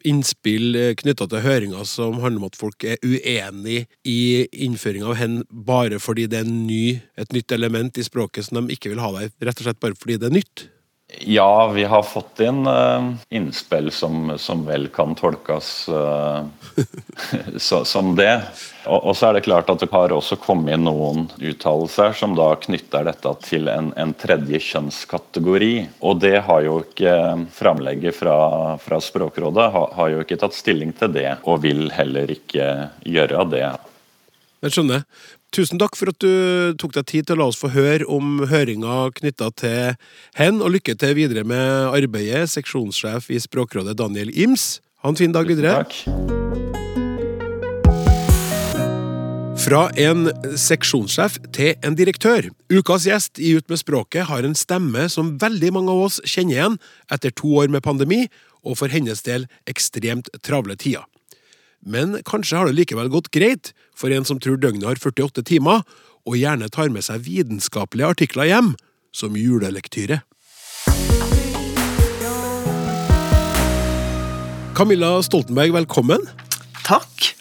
innspill eh, knytta til høringa som handler om at folk er uenig i innføringa av hen bare fordi det er ny, et nytt element i språket som de ikke vil ha der, rett og slett bare fordi det er nytt? Ja, vi har fått inn uh, innspill som, som, vel kan tolkes uh, så, som det. Og, og, så er det klart at det har også kommet inn noen uttalelser som da knytter dette til en, en, tredje kjønnskategori. Og det har jo ikke framlegget fra, fra Språkrådet har, har jo ikke tatt stilling til det, og vil heller ikke gjøre det. Jeg skjønner. Tusen takk for at du tok deg tid til å la oss få høre om høringa knytta til hen, og lykke til videre med arbeidet, seksjonssjef i Språkrådet Daniel Ims. Ha en fin dag videre. Takk. Fra en seksjonssjef til en direktør. Ukas gjest i Ut med språket har en stemme som veldig mange av oss kjenner igjen etter to år med pandemi, og for hennes del ekstremt travle tider. Men kanskje har det likevel gått greit for en som tror døgnet har 48 timer, og gjerne tar med seg vitenskapelige artikler hjem, som julelektyre. Camilla Stoltenberg, velkommen. Takk.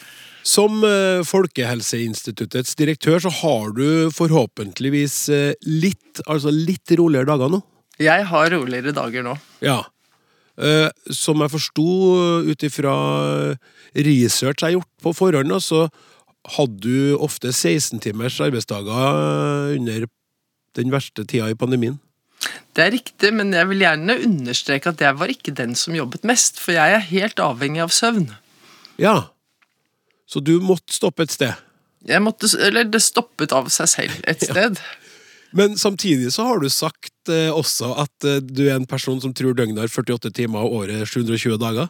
Som eh, Folkehelseinstituttets direktør så har du forhåpentligvis eh, litt, altså litt roligere dager nå? Jeg har roligere dager nå. Ja. Eh, som jeg forsto ut ifra research jeg har gjort på forhånd, så hadde du ofte 16 timers arbeidsdager under den verste tida i pandemien. Det er riktig, men jeg vil gjerne understreke at jeg var ikke den som jobbet mest, for jeg er helt avhengig av søvn. Ja, så du måtte stoppe et sted? Jeg måtte, eller det stoppet av seg selv et sted. Men samtidig så har du sagt eh, også at eh, du er en person som tror døgnet har 48 timer og året 720 dager?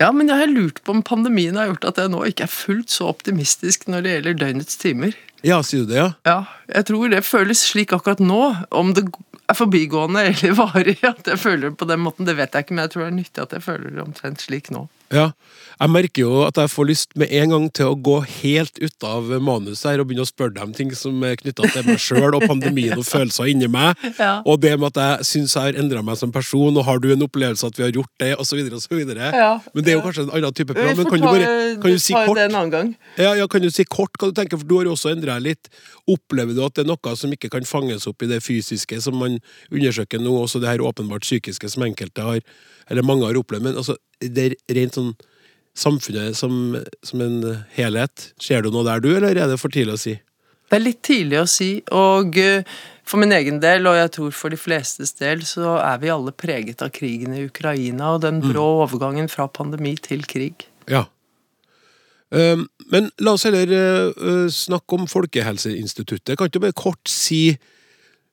Ja, men jeg har lurt på om pandemien har gjort at jeg nå ikke er fullt så optimistisk når det gjelder døgnets timer. Ja, sier du det, ja? Ja, jeg tror det føles slik akkurat nå. Om det er forbigående eller varig at jeg føler det på den måten, det vet jeg ikke, men jeg tror det er nyttig at jeg føler det omtrent slik nå. Ja, jeg merker jo at jeg får lyst med en gang til å gå helt ut av manuset her og begynne å spørre dem ting som er knytta til meg sjøl og pandemien og følelser inni meg. Ja. Og det med at jeg syns jeg har endra meg som person, og har du en opplevelse at vi har gjort det, osv. osv. Ja. Men det er jo kanskje en annen type program. Men kan du bare kan du si kort? Ja, ja, kan du si kort hva du tenker, for du har jo også endra litt. Opplever du at det er noe som ikke kan fanges opp i det fysiske, som man undersøker nå, også det her åpenbart psykiske som enkelte har, eller mange har opplevd, men altså, det er rent sånn samfunnet som, som, en helhet. Ser du noe der, du, eller er det for tidlig å si? Det er litt tidlig å si, og eh, for min egen del, og jeg tror for de flestes del, så er vi alle preget av krigen i Ukraina og den brå mm. overgangen fra pandemi til krig. Ja. Um, men la oss heller uh, snakke om Folkehelseinstituttet. Kan du bare kort si eh,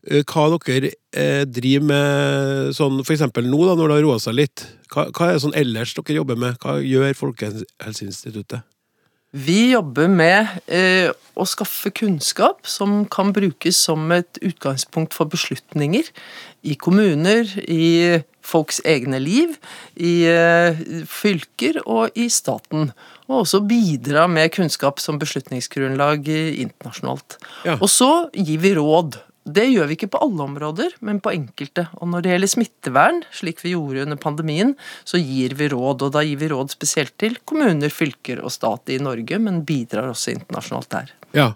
hva dere eh, driver med sånn for eksempel nå, da, når det har roa seg litt. Hva, hva er det sånn ellers dere jobber med? Hva gjør Folkehelseinstituttet? Vi jobber med eh, å skaffe kunnskap som kan brukes som et utgangspunkt for beslutninger i kommuner, i folks egne liv, i eh, fylker og i staten. Og også bidra med kunnskap som beslutningsgrunnlag eh, internasjonalt. Ja. Og så gir vi råd. Det gjør vi ikke på alle områder, men på enkelte. Og når det gjelder smittevern, slik vi gjorde under pandemien, så gir vi råd. Og da gir vi råd spesielt til kommuner, fylker og stat i Norge, men bidrar også internasjonalt der. Ja.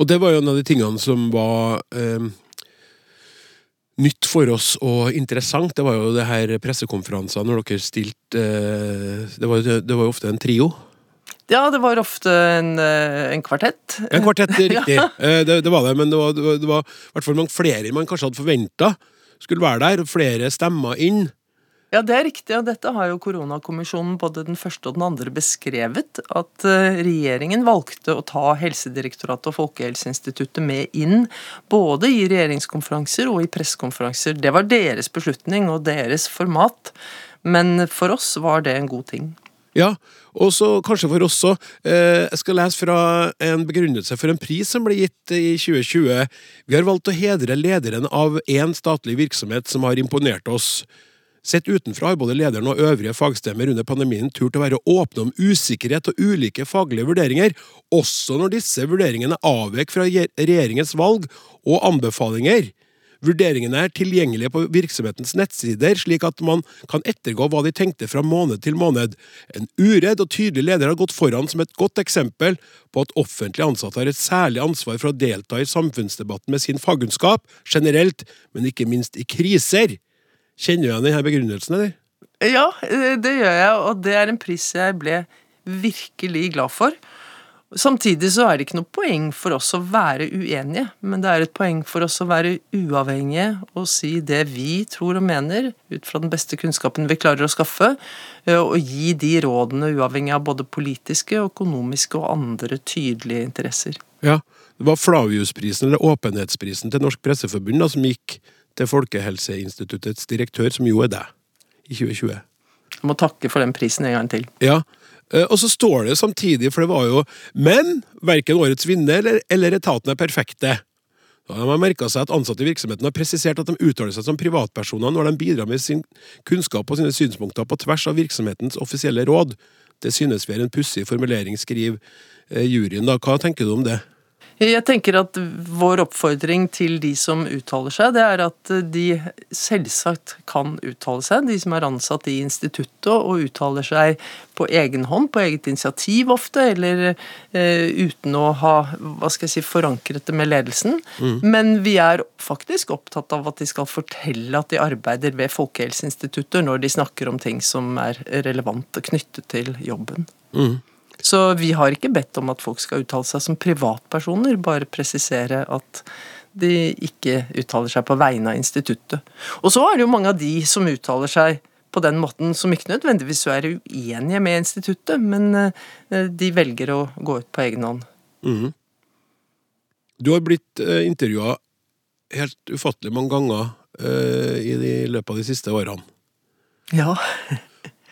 Og det var jo en av de tingene som var eh, nytt for oss og interessant. Det var jo det her pressekonferansene når dere stilte eh, det, det var jo ofte en trio. Ja, det var ofte en, eh, en kvartett. En kvartett, riktig. ja. det, det var det, men det var, det var, det var i hvert fall mange flere man kanskje hadde forventa skulle være der. Flere stemmer inn. Ja, det er riktig, og dette har jo koronakommisjonen både den første og den andre beskrevet. At eh, regjeringen valgte å ta Helsedirektoratet og Folkehelseinstituttet med inn. Både i regjeringskonferanser og i pressekonferanser. Det var deres beslutning og deres format. Men for oss var det en god ting. Ja, og så kanskje for oss også. Eh, jeg skal lese fra en begrunnelse for en pris som ble gitt i 2020. Vi har valgt å hedre lederen av én statlig virksomhet som har imponert oss. Sett utenfra har både lederen og øvrige fagstemmer under pandemien turt å være åpne om usikkerhet og ulike faglige vurderinger, også når disse vurderingene avvek fra regjeringens valg og anbefalinger. Vurderingene er tilgjengelige på virksomhetens nettsider, slik at man kan ettergå hva de tenkte fra måned til måned. En uredd og tydelig leder har gått foran som et godt eksempel på at offentlig ansatte har et særlig ansvar for å delta i samfunnsdebatten med sin fagkunnskap, generelt, men ikke minst i kriser. Kjenner du igjen denne begrunnelsen, eller? Ja, eh, det gjør jeg, og det er en pris jeg ble virkelig glad for. Samtidig så er det ikke noe poeng for oss å være uenige, men det er et poeng for oss å være uavhengige og si det vi tror og mener, ut fra den beste kunnskapen vi klarer å skaffe, eh, og gi de rådene uavhengig av både politiske, økonomiske og andre tydelige interesser. Ja, det var Flaviusprisen, eller Åpenhetsprisen til Norsk Presseforbund, da, som gikk til Folkehelseinstituttets direktør, som jo er deg, i 2020. Jeg må takke for den prisen en gang til. Ja, og så står det samtidig, for det var jo Men verken årets vinner eller, eller etaten er perfekte. Da har man merka seg at ansatte i virksomheten har presisert at de uttaler seg som privatpersoner når de bidrar med sin kunnskap og sine synspunkter på tvers av virksomhetens offisielle råd. Det synes vi er en pussig formulering, skriver eh, juryen. da. Hva tenker du om det? Jeg tenker at vår oppfordring til de som uttaler seg, det er at de selvsagt kan uttale seg, de som er ansatt i instituttet og uttaler seg på egen hånd, på eget initiativ ofte, eller eh, uten å ha hva skal jeg si, forankret det med ledelsen. Men vi er faktisk opptatt av at de skal fortelle at de arbeider ved Folkehelseinstituttet når de snakker om ting som er relevant og knyttet til jobben. Så vi har ikke bedt om at folk skal uttale seg som privatpersoner, bare presisere at de ikke uttaler seg på vegne av instituttet. Og så er det jo mange av de som uttaler seg på den måten, som ikke nødvendigvis er uenige med instituttet, men eh, de velger å gå ut på egen hånd. Du har blitt uh, intervjua helt ufattelig mange ganger eh, i løpet av de siste årene. Ja.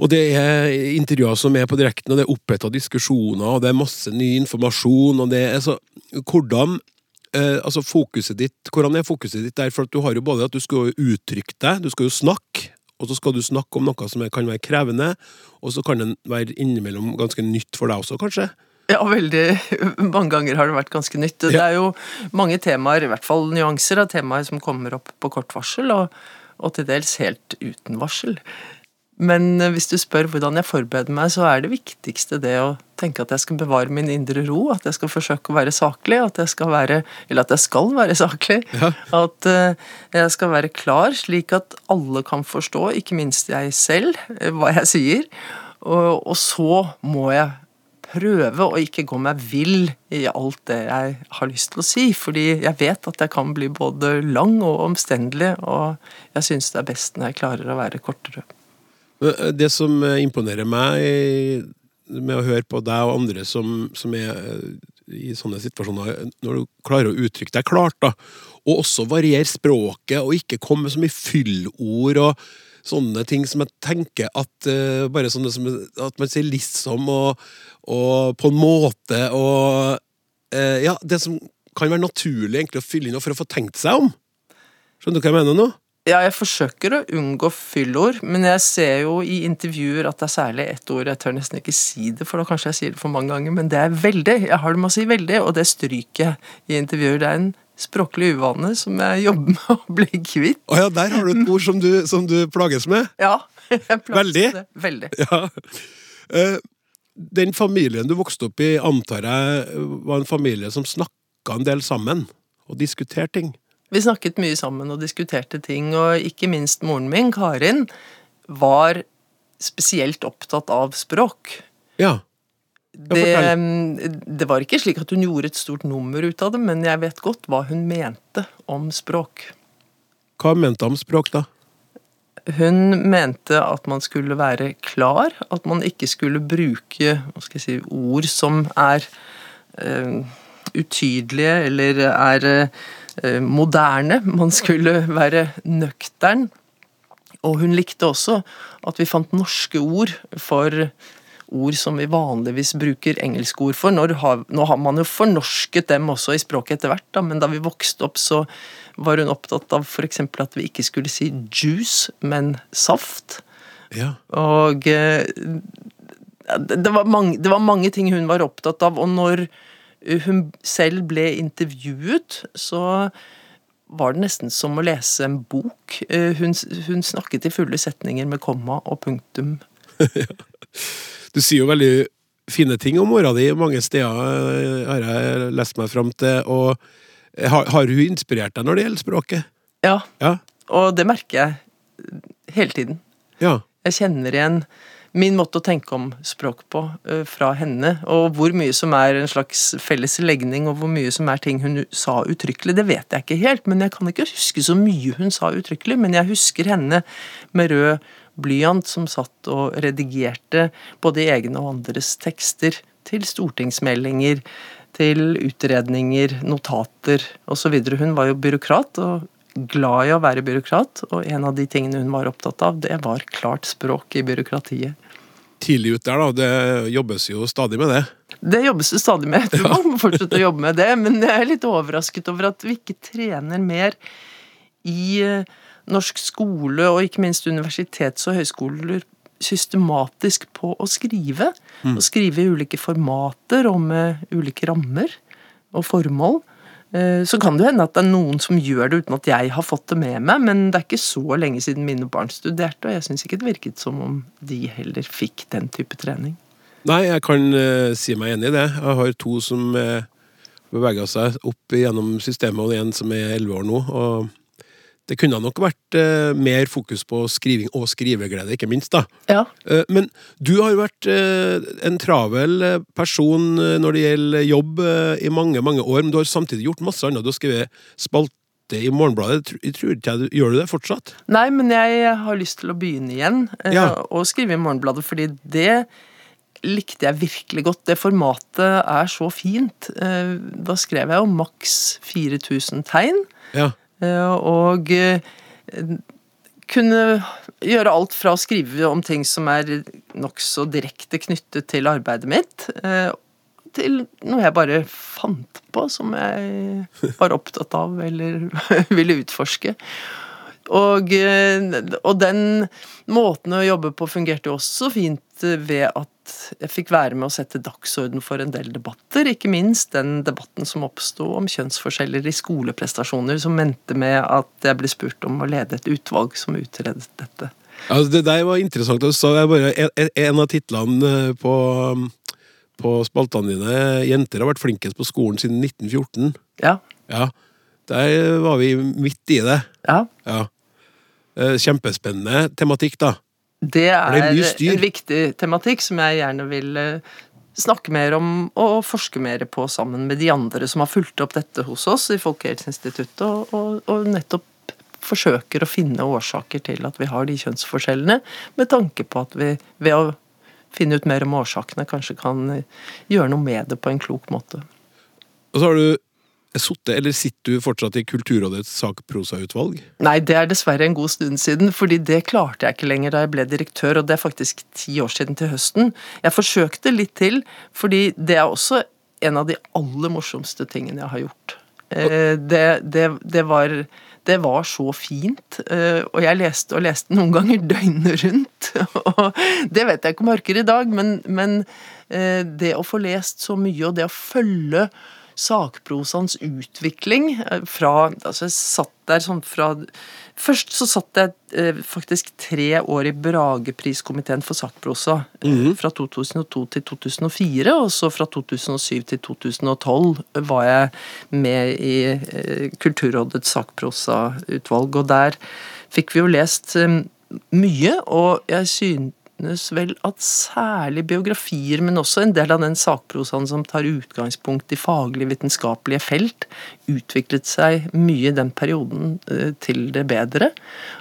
Og det er intervjuer som er på direkten, og det er oppheta diskusjoner, og det er masse ny informasjon, og det er så Hvordan eh, altså fokuset ditt, hvordan er fokuset ditt der? For du har jo både at du skal jo uttrykke deg, du skal jo snakke, og så skal du snakke om noe som kan være krevende, og så kan den være innimellom ganske nytt for deg også, kanskje? Ja, veldig mange ganger har det vært ganske nytt. Det er jo mange temaer, i hvert fall nyanser av temaer som kommer opp på kort varsel, og, og til dels helt uten varsel. Men eh, hvis du spør hvordan jeg forbereder meg, så er det viktigste det å tenke at jeg skal bevare min indre ro, at jeg skal forsøke å være saklig, at jeg skal være, eller at jeg skal være saklig. Ja. At eh, jeg skal være klar, slik at alle kan forstå, ikke minst jeg selv, eh, hva jeg sier. Og, og så må jeg prøve å ikke gå meg vill i alt det jeg har lyst til å si, fordi jeg vet at jeg kan bli både lang og omstendelig, og jeg syns det er best når jeg klarer å være kortere. Men Det som eh, imponerer meg med å høre på deg og andre som, som er eh, i sånne situasjoner, når du klarer å uttrykke deg klart, da, og også variere språket, og ikke komme med så mye fyllord og sånne ting som jeg tenker at uh, bare sånne som at man sier liksom og, og på en måte og uh, Ja, det som kan være naturlig egentlig å fylle inn for å få tenkt seg om. Skjønner du hva jeg mener nå? Ja, jeg forsøker å unngå fyllord, men jeg ser jo i intervjuer at det er særlig ett ord Jeg tør nesten ikke si det, for da kanskje jeg sier det for mange ganger, men det er veldig. Jeg har det med å si veldig, og det stryker jeg i intervjuer. Det er en språklig uvane som jeg jobber med å bli kvitt. Å ja, der har du et ord som du, som du plages med. Ja, jeg plages Veldig? med det. Veldig. Ja. Eh, den familien du vokste opp i, antar jeg var en familie som snakka en del sammen og diskuterte ting. Vi snakket mye sammen og diskuterte ting, og ikke minst moren min, Karin, var spesielt opptatt av språk. Ja. Det, det var ikke slik at hun gjorde et stort nummer ut av det, men jeg vet godt hva hun mente om språk. Hva mente hun om språk, da? Hun mente at man skulle være klar, at man ikke skulle bruke si, ord som er uh, utydelige eller er eh, moderne. Man skulle være nøktern. Og hun likte også at vi fant norske ord for ord som vi vanligvis bruker engelske ord for. Når nå har man jo fornorsket dem også i språket etter hvert, da, men da vi vokste opp, så var hun opptatt av f.eks. at vi ikke skulle si juice, men saft. Ja. Og eh, det, det, var mange, det var mange ting hun var opptatt av, og når hun selv ble intervjuet, så var det nesten som å lese en bok. Eh, Hun, hun snakket i fulle setninger med komma og punktum. Du sier jo veldig fine ting om mora di mange steder, eh, har jeg lest meg fram til. Og har, har hun inspirert deg når det gjelder språket? Ja, Ja. og det merker jeg hele tiden. Ja. Jeg kjenner igjen min måte å tenke om språk på eh, fra henne. Og hvor mye som er en slags felles legning, og hvor mye som er ting hun sa uttrykkelig, det vet jeg ikke helt. Men jeg kan ikke huske så mye hun sa uttrykkelig. Men jeg husker henne med rød blyant som satt og redigerte både egne og andres tekster til stortingsmeldinger, til utredninger, notater osv. Hun var jo byråkrat, og glad i å være byråkrat, og en av de tingene hun var opptatt av, det var klart språk i byråkratiet. Tidlig ut der, da. Det jobbes jo stadig med det. Det jobbes det stadig med. Jeg tror man må fortsette å jobbe med det, men jeg er litt overrasket over at vi ikke trener mer i eh, norsk skole, og ikke minst universitets- og høyskoler, systematisk på å skrive. Å skrive i ulike formater og med ulike rammer og formål. Eh, Så kan det hende at det er noen som gjør det uten at jeg har fått det med meg, men det er ikke så lenge siden mine barn studerte, og jeg syns ikke det virket som om de heller fikk den type trening. Nei, jeg kan uh, si meg enig i det. Jeg har to som uh, beveger seg opp gjennom systemet, og en som er elleve år nå. og det kunne nok vært eh, mer fokus på skriving og skriveglede, ikke minst. da. Ja. Eh, men du har jo vært eh, en travel eh, person eh, når det gjelder jobb eh, i mange mange år, men du har samtidig gjort masse annet. Du har skrevet spalte i Morgenbladet. Jeg tror- Jeg ikke jeg, Gjør du det fortsatt? Nei, men jeg har lyst til å begynne igjen Ja. og skrive i Morgenbladet, fordi det likte jeg virkelig godt. Det formatet er så fint. Da skrev jeg jo maks 4000 tegn, Ja. Eh, og eh, kunne gjøre alt fra å skrive om ting som er nokså direkte knyttet til arbeidet mitt, eh, til noe jeg bare fant på som jeg var opptatt av eller ville utforske. Og, og den måten å jobbe på fungerte jo også fint ved at jeg fikk være med å sette dagsorden for en del debatter. Ikke minst den debatten som oppsto om kjønnsforskjeller i skoleprestasjoner, som endte med at jeg ble spurt om å lede et utvalg som utredet dette. Altså, det der var interessant. Så jeg bare en, en av titlene eh, på, på spaltene dine 'Jenter har vært flinkest på skolen siden 1914'. Ja. Ja, der var vi midt i det. ja. Ja. Eh, Kjempespennende tematikk, da. Det det er er en viktig tematikk som jeg gjerne vil eh, snakke mer om og forske mer på sammen med de andre som har fulgt opp dette hos oss i Folkehelseinstituttet, og, og, og nettopp forsøker å finne årsaker til at vi har de kjønnsforskjellene, med tanke på at vi ved å finne ut mer om årsakene kanskje kan gjøre noe med det på en klok måte. Og så har du sittet, eller sitter du fortsatt i Kulturrådets sakprosautvalg? Nei, det er dessverre en god stund siden, fordi det klarte jeg ikke lenger da jeg ble direktør, og det er faktisk ti år siden til høsten. Jeg forsøkte litt til, fordi det er også en av de aller morsomste tingene jeg har gjort. Eh, det, det, det, var, det var så fint, eh, og jeg leste og leste noen ganger døgnet rundt. Og det vet jeg ikke om jeg orker i dag, men, men eh, det å få lest så mye, og det å følge sakprosaens utvikling eh, fra Altså, jeg satt der sånn fra Først så satt jeg eh, faktisk tre år i Bragepriskomiteen for sakprosa. Mm. Fra 2002 til 2004, og så fra 2007 til 2012 var jeg med i eh, Kulturrådets sakprosautvalg, og der fikk vi jo lest eh, mye, og jeg synes synes vel at særlig biografier, men også en del av den sakprosaen som tar utgangspunkt i faglig vitenskapelige felt, utviklet seg mye i den perioden eh, til det bedre.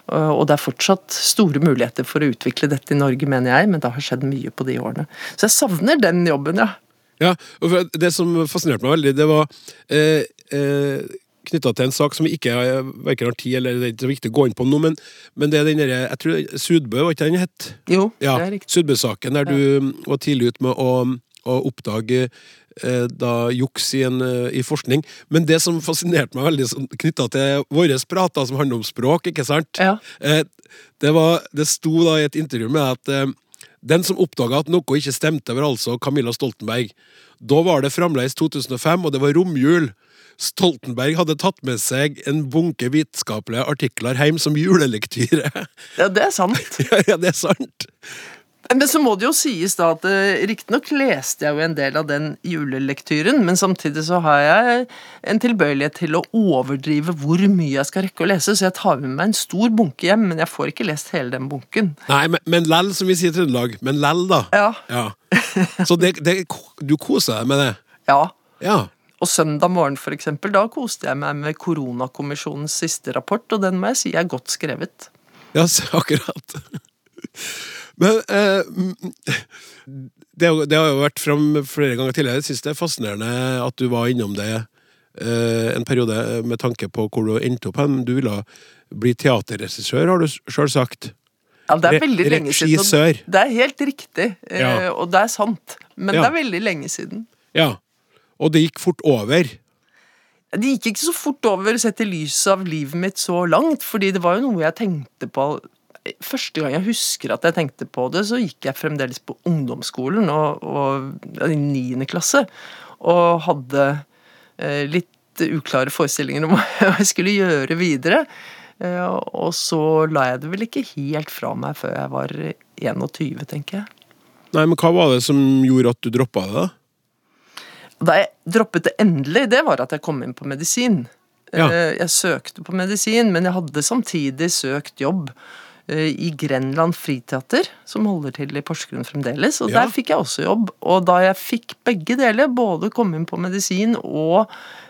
Og det er fortsatt store muligheter for å utvikle dette i Norge, mener jeg, men det har skjedd mye på de årene. Så jeg savner den jobben, ja. Ja, og Det som fascinerte meg veldig, det var eh, eh knytta til en sak som vi ikke verken har tid eller det er ikke så viktig å gå inn på nå, men, men det er den derre Jeg tror Sudbø, var ikke den het? Jo, ja, det er riktig. Sudbø-saken, der du var tidlig ute med å, å oppdage eh, da juks i, en, eh, i, forskning. Men det som fascinerte meg veldig sånn, knytta til våre prater som handler om språk, ikke sant? Ja. Eh, det, var, det sto da i et intervju med at den som oppdaga at noe ikke stemte, var altså Camilla Stoltenberg. Da var det fremdeles 2005, og det var romjul. Stoltenberg hadde tatt med seg en bunke vitenskapelige artikler hjem som julelektyre. Ja, det er sant. ja, ja, det er sant. Men så må det jo sies da at eh, riktignok leste jeg jo en del av den julelektyren, men samtidig så har jeg en tilbøyelighet til å overdrive hvor mye jeg skal rekke å lese, så jeg tar med meg en stor bunke hjem, men jeg får ikke lest hele den bunken. Nei, men, men lell, som vi sier i Trøndelag. Men lell, da. Ja. ja. Så det, det, du koser deg med det? Ja. ja. Og søndag morgen, for eksempel, da koste jeg meg med koronakommisjonens siste rapport, og den må jeg si er godt skrevet. Ja, akkurat. Men eh, det, det, har jo vært fram flere ganger tidligere. Jeg syns det er fascinerende at du var innom det eh, en periode med tanke på hvor du endte opp hen. Du ville bli teaterregissør, har du sjøl sagt. Ja, det er veldig lenge siden. Regissør. Det er helt riktig, eh, ja. og det er sant. Men ja. det er veldig lenge siden. Ja. Og det gikk fort over. Det gikk ikke så fort over sett i lys av livet mitt så langt, fordi det var jo noe jeg tenkte på Første gang jeg husker at jeg tenkte på det, så gikk jeg fremdeles på ungdomsskolen og, og i niende klasse, og hadde eh, litt uklare forestillinger om hva jeg skulle gjøre videre. Eh, og så la jeg det vel ikke helt fra meg før jeg var 21, tenker jeg. Nei, men hva var det som gjorde at du droppa det, da? Da jeg droppet det endelig, det var at jeg kom inn på medisin. Ja. Eh, jeg søkte på medisin, men jeg hadde samtidig søkt jobb eh, i Grenland Friteater, som holder til i Porsgrunn fremdeles. Og ja. der fikk jeg også jobb. Og da jeg fikk begge deler, både komme inn på medisin og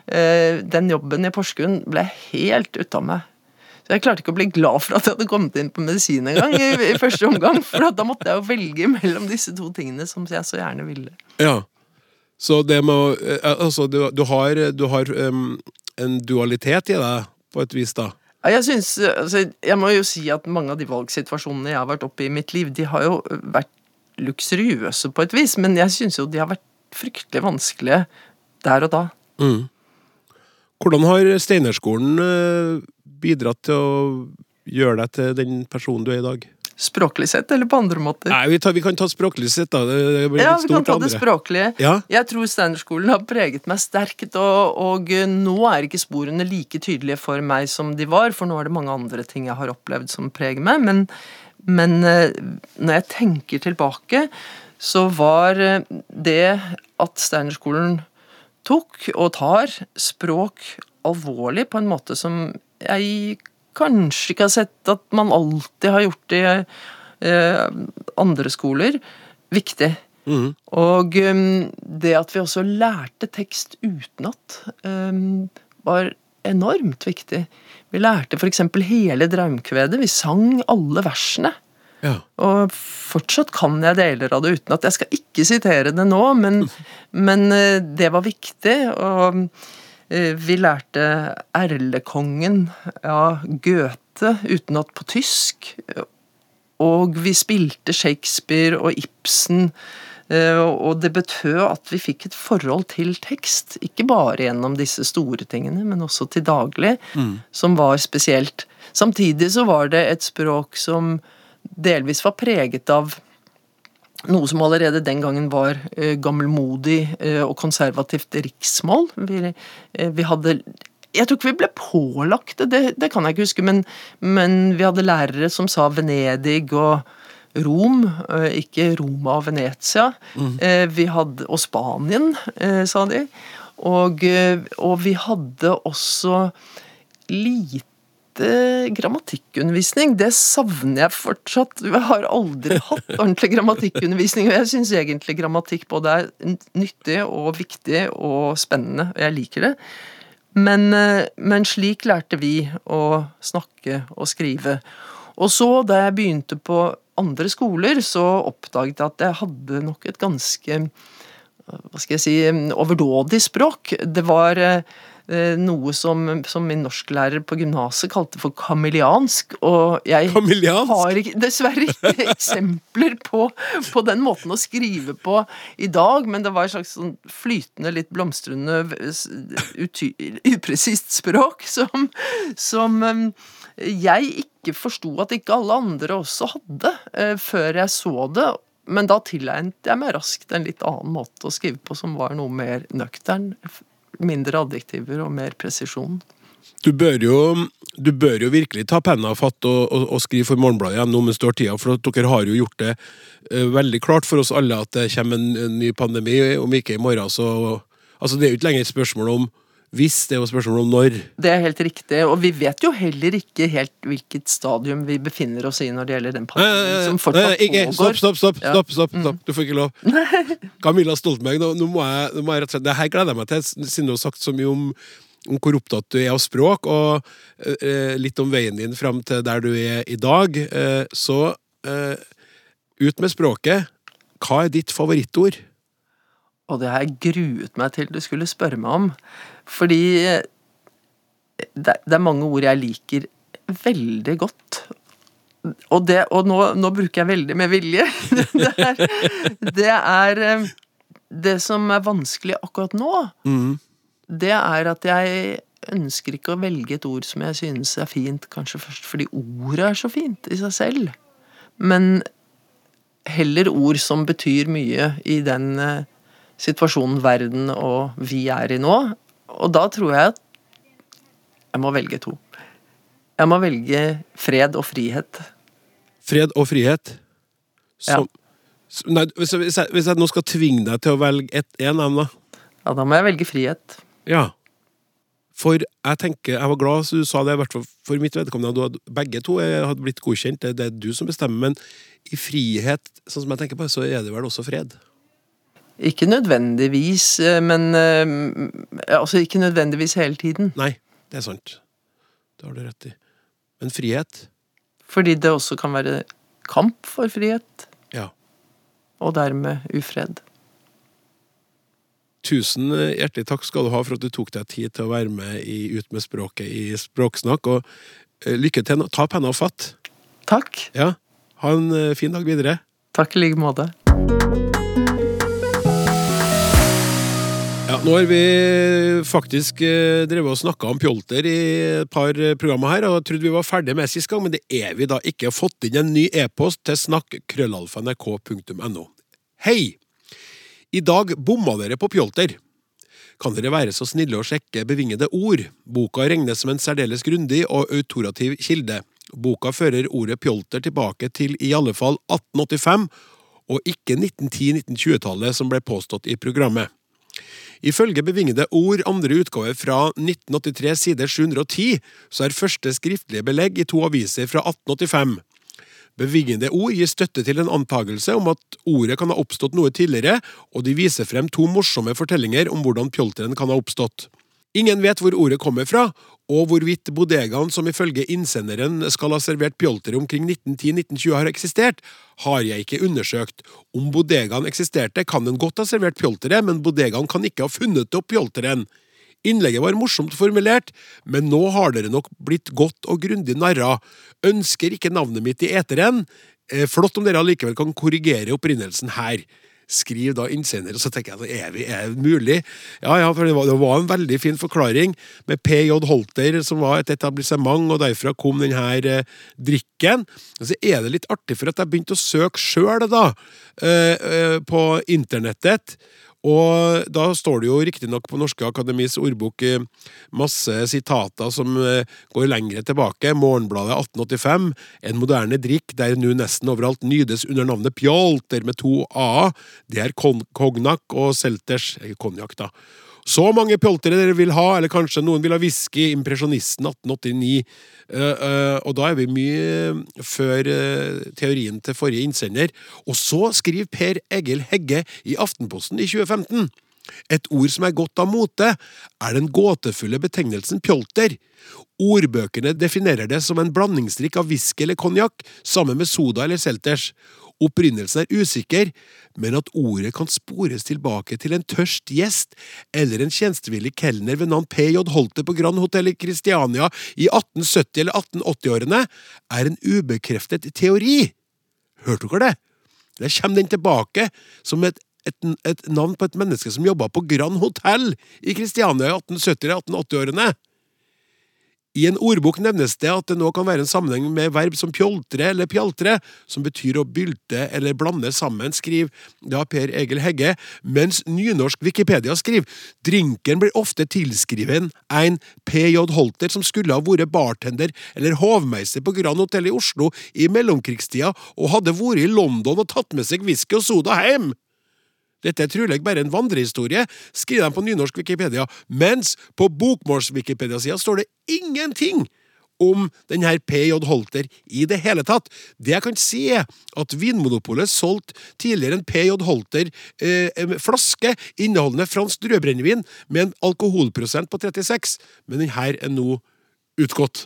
eh, den jobben i Porsgrunn, ble jeg helt ute av meg. Så jeg klarte ikke å bli glad for at jeg hadde kommet inn på medisin engang i, i første omgang. For da måtte jeg jo velge mellom disse to tingene som jeg så gjerne ville. Ja. Så det med eh, Altså, du, du har, du har um, en dualitet i deg, på et vis, da? Jeg synes, altså, jeg må jo si at mange av de valgsituasjonene jeg har vært oppe i i mitt liv, de har jo vært luksuriøse på et vis, men jeg syns jo de har vært fryktelig vanskelige der og da. Mm. Hvordan har Steinerskolen eh, bidratt til å gjøre deg til den personen du er i dag? Språklig sett, eller på andre måter? Nei, Vi, tar, vi kan ta språklig sett, da. ja, vi kan ta det språklige. Ja? Jeg tror Steinerskolen har preget meg sterkt, og, og, nå er ikke sporene like tydelige for meg som de var, for nå er det mange andre ting jeg har opplevd som preger meg. Men, men eh, når jeg tenker tilbake, så var eh, det at Steinerskolen tok, og tar, språk alvorlig på en måte som jeg kanskje ikke har sett at man alltid har gjort i eh, andre skoler, viktig. Mm. Og um, det at vi også lærte tekst utenat, um, var enormt viktig. Vi lærte f.eks. hele Draumkvedet. Vi sang alle versene. Ja. Og fortsatt kan jeg deler av det utenat. Jeg skal ikke sitere det nå, men, men eh, det var viktig. Og vi lærte Erlekongen av Goethe utenat på tysk. Og vi spilte Shakespeare og Ibsen. eh, Og det betød at vi fikk et forhold til tekst, ikke bare gjennom disse store tingene, men også til daglig, som var spesielt. Samtidig så var det et språk som delvis var preget av noe som allerede den gangen var eh, gammelmodig eh, og konservativt riksmål. Vi, eh, vi hadde Jeg tror ikke vi ble pålagt det, det, kan jeg ikke huske, men, men vi hadde lærere som sa Venedig og Rom, ikke Roma og Venezia. Mm. vi hadde, og Spanien, sa de. Og, og vi hadde også lite grammatikkundervisning. Det savner jeg fortsatt. Jeg har aldri hatt ordentlig grammatikkundervisning, og jeg syns egentlig grammatikk både er nyttig og viktig og spennende, og jeg liker det. Men, eh, men slik lærte vi å snakke og skrive. Og så, da jeg begynte på andre skoler, så oppdaget jeg at jeg hadde nok et ganske hva skal jeg si, overdådig språk. Det var eh, noe som, som min norsklærer på gymnaset kalte for kameliansk, og jeg Kameliansk? har ikke, dessverre ikke eksempler på, på den måten å skrive på i dag, men det var et slags sånn flytende, litt blomstrende, uty- upresist språk som, som eh, jeg ikke forsto at ikke alle andre også hadde, eh, før jeg så det. Men da tilegnet jeg meg raskt en litt annen måte å skrive på, som var noe mer nøktern. Mindre adjektiver og mer presisjon. Du bør jo, du bør jo virkelig ta penna fatt og, og, og skrive for Morgenbladet igjen nå mens du har tida, for dere har jo gjort det eh, veldig klart for oss alle at det kommer en, en ny pandemi, om ikke i morgen, så Altså, det er jo ikke lenger et spørsmål om hvis, det er jo spørsmål om når. Det er helt riktig, og vi vet jo heller ikke helt hvilket stadium vi befinner oss i når det gjelder den pandemien som fortsatt pågår. stopp, stopp, stopp, stopp, stopp, stopp. Du får ikke lov. Camilla Stoltenberg, nå, nå, må jeg, nå må jeg rett og slett Det her gleder jeg meg til, siden du har sagt så mye om, om hvor opptatt du er av språk, og eh, litt om veien din fram til der du er i dag. Eh, så eh, ut med språket. Hva er ditt favorittord? Og det har jeg gruet meg til du skulle spørre meg om. Fordi eh, det, det er mange ord jeg liker veldig godt. Og, det, og nå, nå bruker jeg veldig med vilje. Det er, det er eh, Det som er vanskelig akkurat nå, Mm. det er at jeg ønsker ikke å velge et ord som jeg synes er fint, kanskje først fordi ordet er så fint i seg selv. Men heller ord som betyr mye i den eh, situasjonen verden og vi er i nå. Og da tror jeg at jeg må velge to. Jeg må velge fred og frihet. Fred og frihet? Som, s- Nei, hvis jeg, hvis, jeg, hvis jeg nå skal tvinge deg til å velge ett en da? Ja, da må jeg velge frihet. Ja. For jeg tenker, jeg var glad så du sa det, i hvert fall for mitt vedkommende, at begge to hadde blitt godkjent. Det, det er du som bestemmer, men i frihet, sånn som jeg tenker på så er det vel også fred? Ikke nødvendigvis, eh, men eh, Altså, ikke nødvendigvis hele tiden. Nei, det er sant. Det har du rett i. Men frihet? Fordi det også kan være kamp for frihet, Ja. og dermed ufred. Tusen hjertelig takk skal du ha for at du tok deg tid til å være med i Ut med språket i Språksnakk, og eh, lykke til. Ta penna og fatt. Takk. Ja. Ha en fin dag videre. Takk i like måte. Nå har vi faktisk eh, drevet og snakka om pjolter i et par eh, programmer her, og jeg trodde vi var ferdig med sist gang, men det er vi da ikke. Fått inn en ny e-post til snakk.krøllalfa.nrk.no. Hei! I dag bomma dere på pjolter. Kan dere være så snille å sjekke bevingede ord? Boka regnes som en særdeles grundig og autorativ kilde. Boka fører ordet pjolter tilbake til i alle fall 1885, og ikke 1910-1920-tallet som ble påstått i programmet. Ifølge bevingede ord andre utgave fra 1983 side 710, så er første skriftlige belegg i to aviser fra 1885. Bevingede ord gir støtte til en antagelse om at ordet kan ha oppstått noe tidligere, og de viser frem to morsomme fortellinger om hvordan pjolteren kan ha oppstått. Ingen vet hvor ordet kommer fra, og hvorvidt bodegaen som ifølge innsenderen skal ha servert pjoltere omkring 1910-1920 har eksistert, har jeg ikke undersøkt. Om bodegaen eksisterte, kan den godt ha servert pjoltere, men bodegaen kan ikke ha funnet opp pjolteren. Innlegget var morsomt formulert, men nå har dere nok blitt godt og grundig narra. Ønsker ikke navnet mitt i eteren. Eh, flott om dere allikevel kan korrigere opprinnelsen her skriver da innsender, og så tenker jeg er, vi, er mulig? Ja, ja, for det var, det var, en veldig fin forklaring med PJ Holter, som var et etablissement, og derfra kom denne eh, drikken. Og så er det litt artig, for at jeg begynte å søke sjøl, da, eh, eh, på internettet. Og da står det jo riktignok på Norske Akademis ordbok eh, masse sitater som eh, går lengre tilbake. Morgenbladet 1885, en moderne drikk der nu nesten overalt nydes under navnet pjolter med to a. Det er kognak og selters konjakk, da. Så mange pjoltere dere vil ha, eller kanskje noen vil ha whisky, Impresjonisten 1889. Uh, uh, og da er vi mye før uh, teorien til forrige innsender. Og så skriver Per Egil Hegge i Aftenposten i 2015. Et ord som er godt av mote, er den gåtefulle betegnelsen pjolter. Ordbøkene definerer det som en blandingsdrikk av whisky eller konjakk sammen med soda eller selters. Opprinnelsen er usikker, men at ordet kan spores tilbake til en tørst gjest eller en tjenestevillig kelner ved navn P.J. Holte på Grand Hotel i Kristiania i 1870- eller 1880-årene, er en ubekreftet teori. Hørte dere det? Der kommer den tilbake som et, et, et navn på et menneske som jobba på Grand Hotel i Kristiania i 1870- eller 1880-årene. I en ordbok nevnes det at det nå kan være en sammenheng med verb som pjoltre eller pjaltre, som betyr å bylte eller blande sammen, skriver da Per Egil Hegge, mens nynorsk Wikipedia skriver drinken blir ofte tilskriven en PJ Holter som skulle ha vært bartender eller hovmeister på Grand Hotel i Oslo i mellomkrigstida og hadde vært i London og tatt med seg whisky og soda hjem. Dette er trolig bare en vandrehistorie, skriver de på nynorsk Wikipedia, mens på bokmåls-Wikipedia-sida står det ingenting om denne PJ Holter i det hele tatt. Det jeg kan si, er at Vinmonopolet solgte tidligere en PJ Holter eh, flaske inneholdende fransk rødbrennevin med en alkoholprosent på 36, men denne er nå utgått.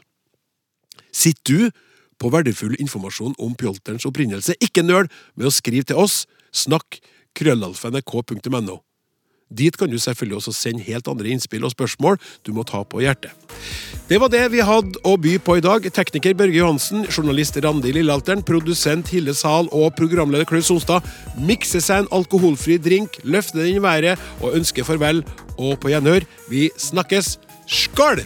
Sitter du på verdifull informasjon om pjolterens opprinnelse? Ikke nøl med å skrive til oss. Snakk krøllalfa.nrk.no. Dit kan du selvfølgelig også sende helt andre innspill og spørsmål du må ta på hjertet. Det var det vi hadde å by på i dag. Tekniker Børge Johansen, journalist Randi Lillealteren, produsent Hilde Sahl og programleder Klaus Sonstad mikser seg en alkoholfri drink, løfter den i været og ønsker farvel. Og på gjenhør. Vi snakkes. Skål!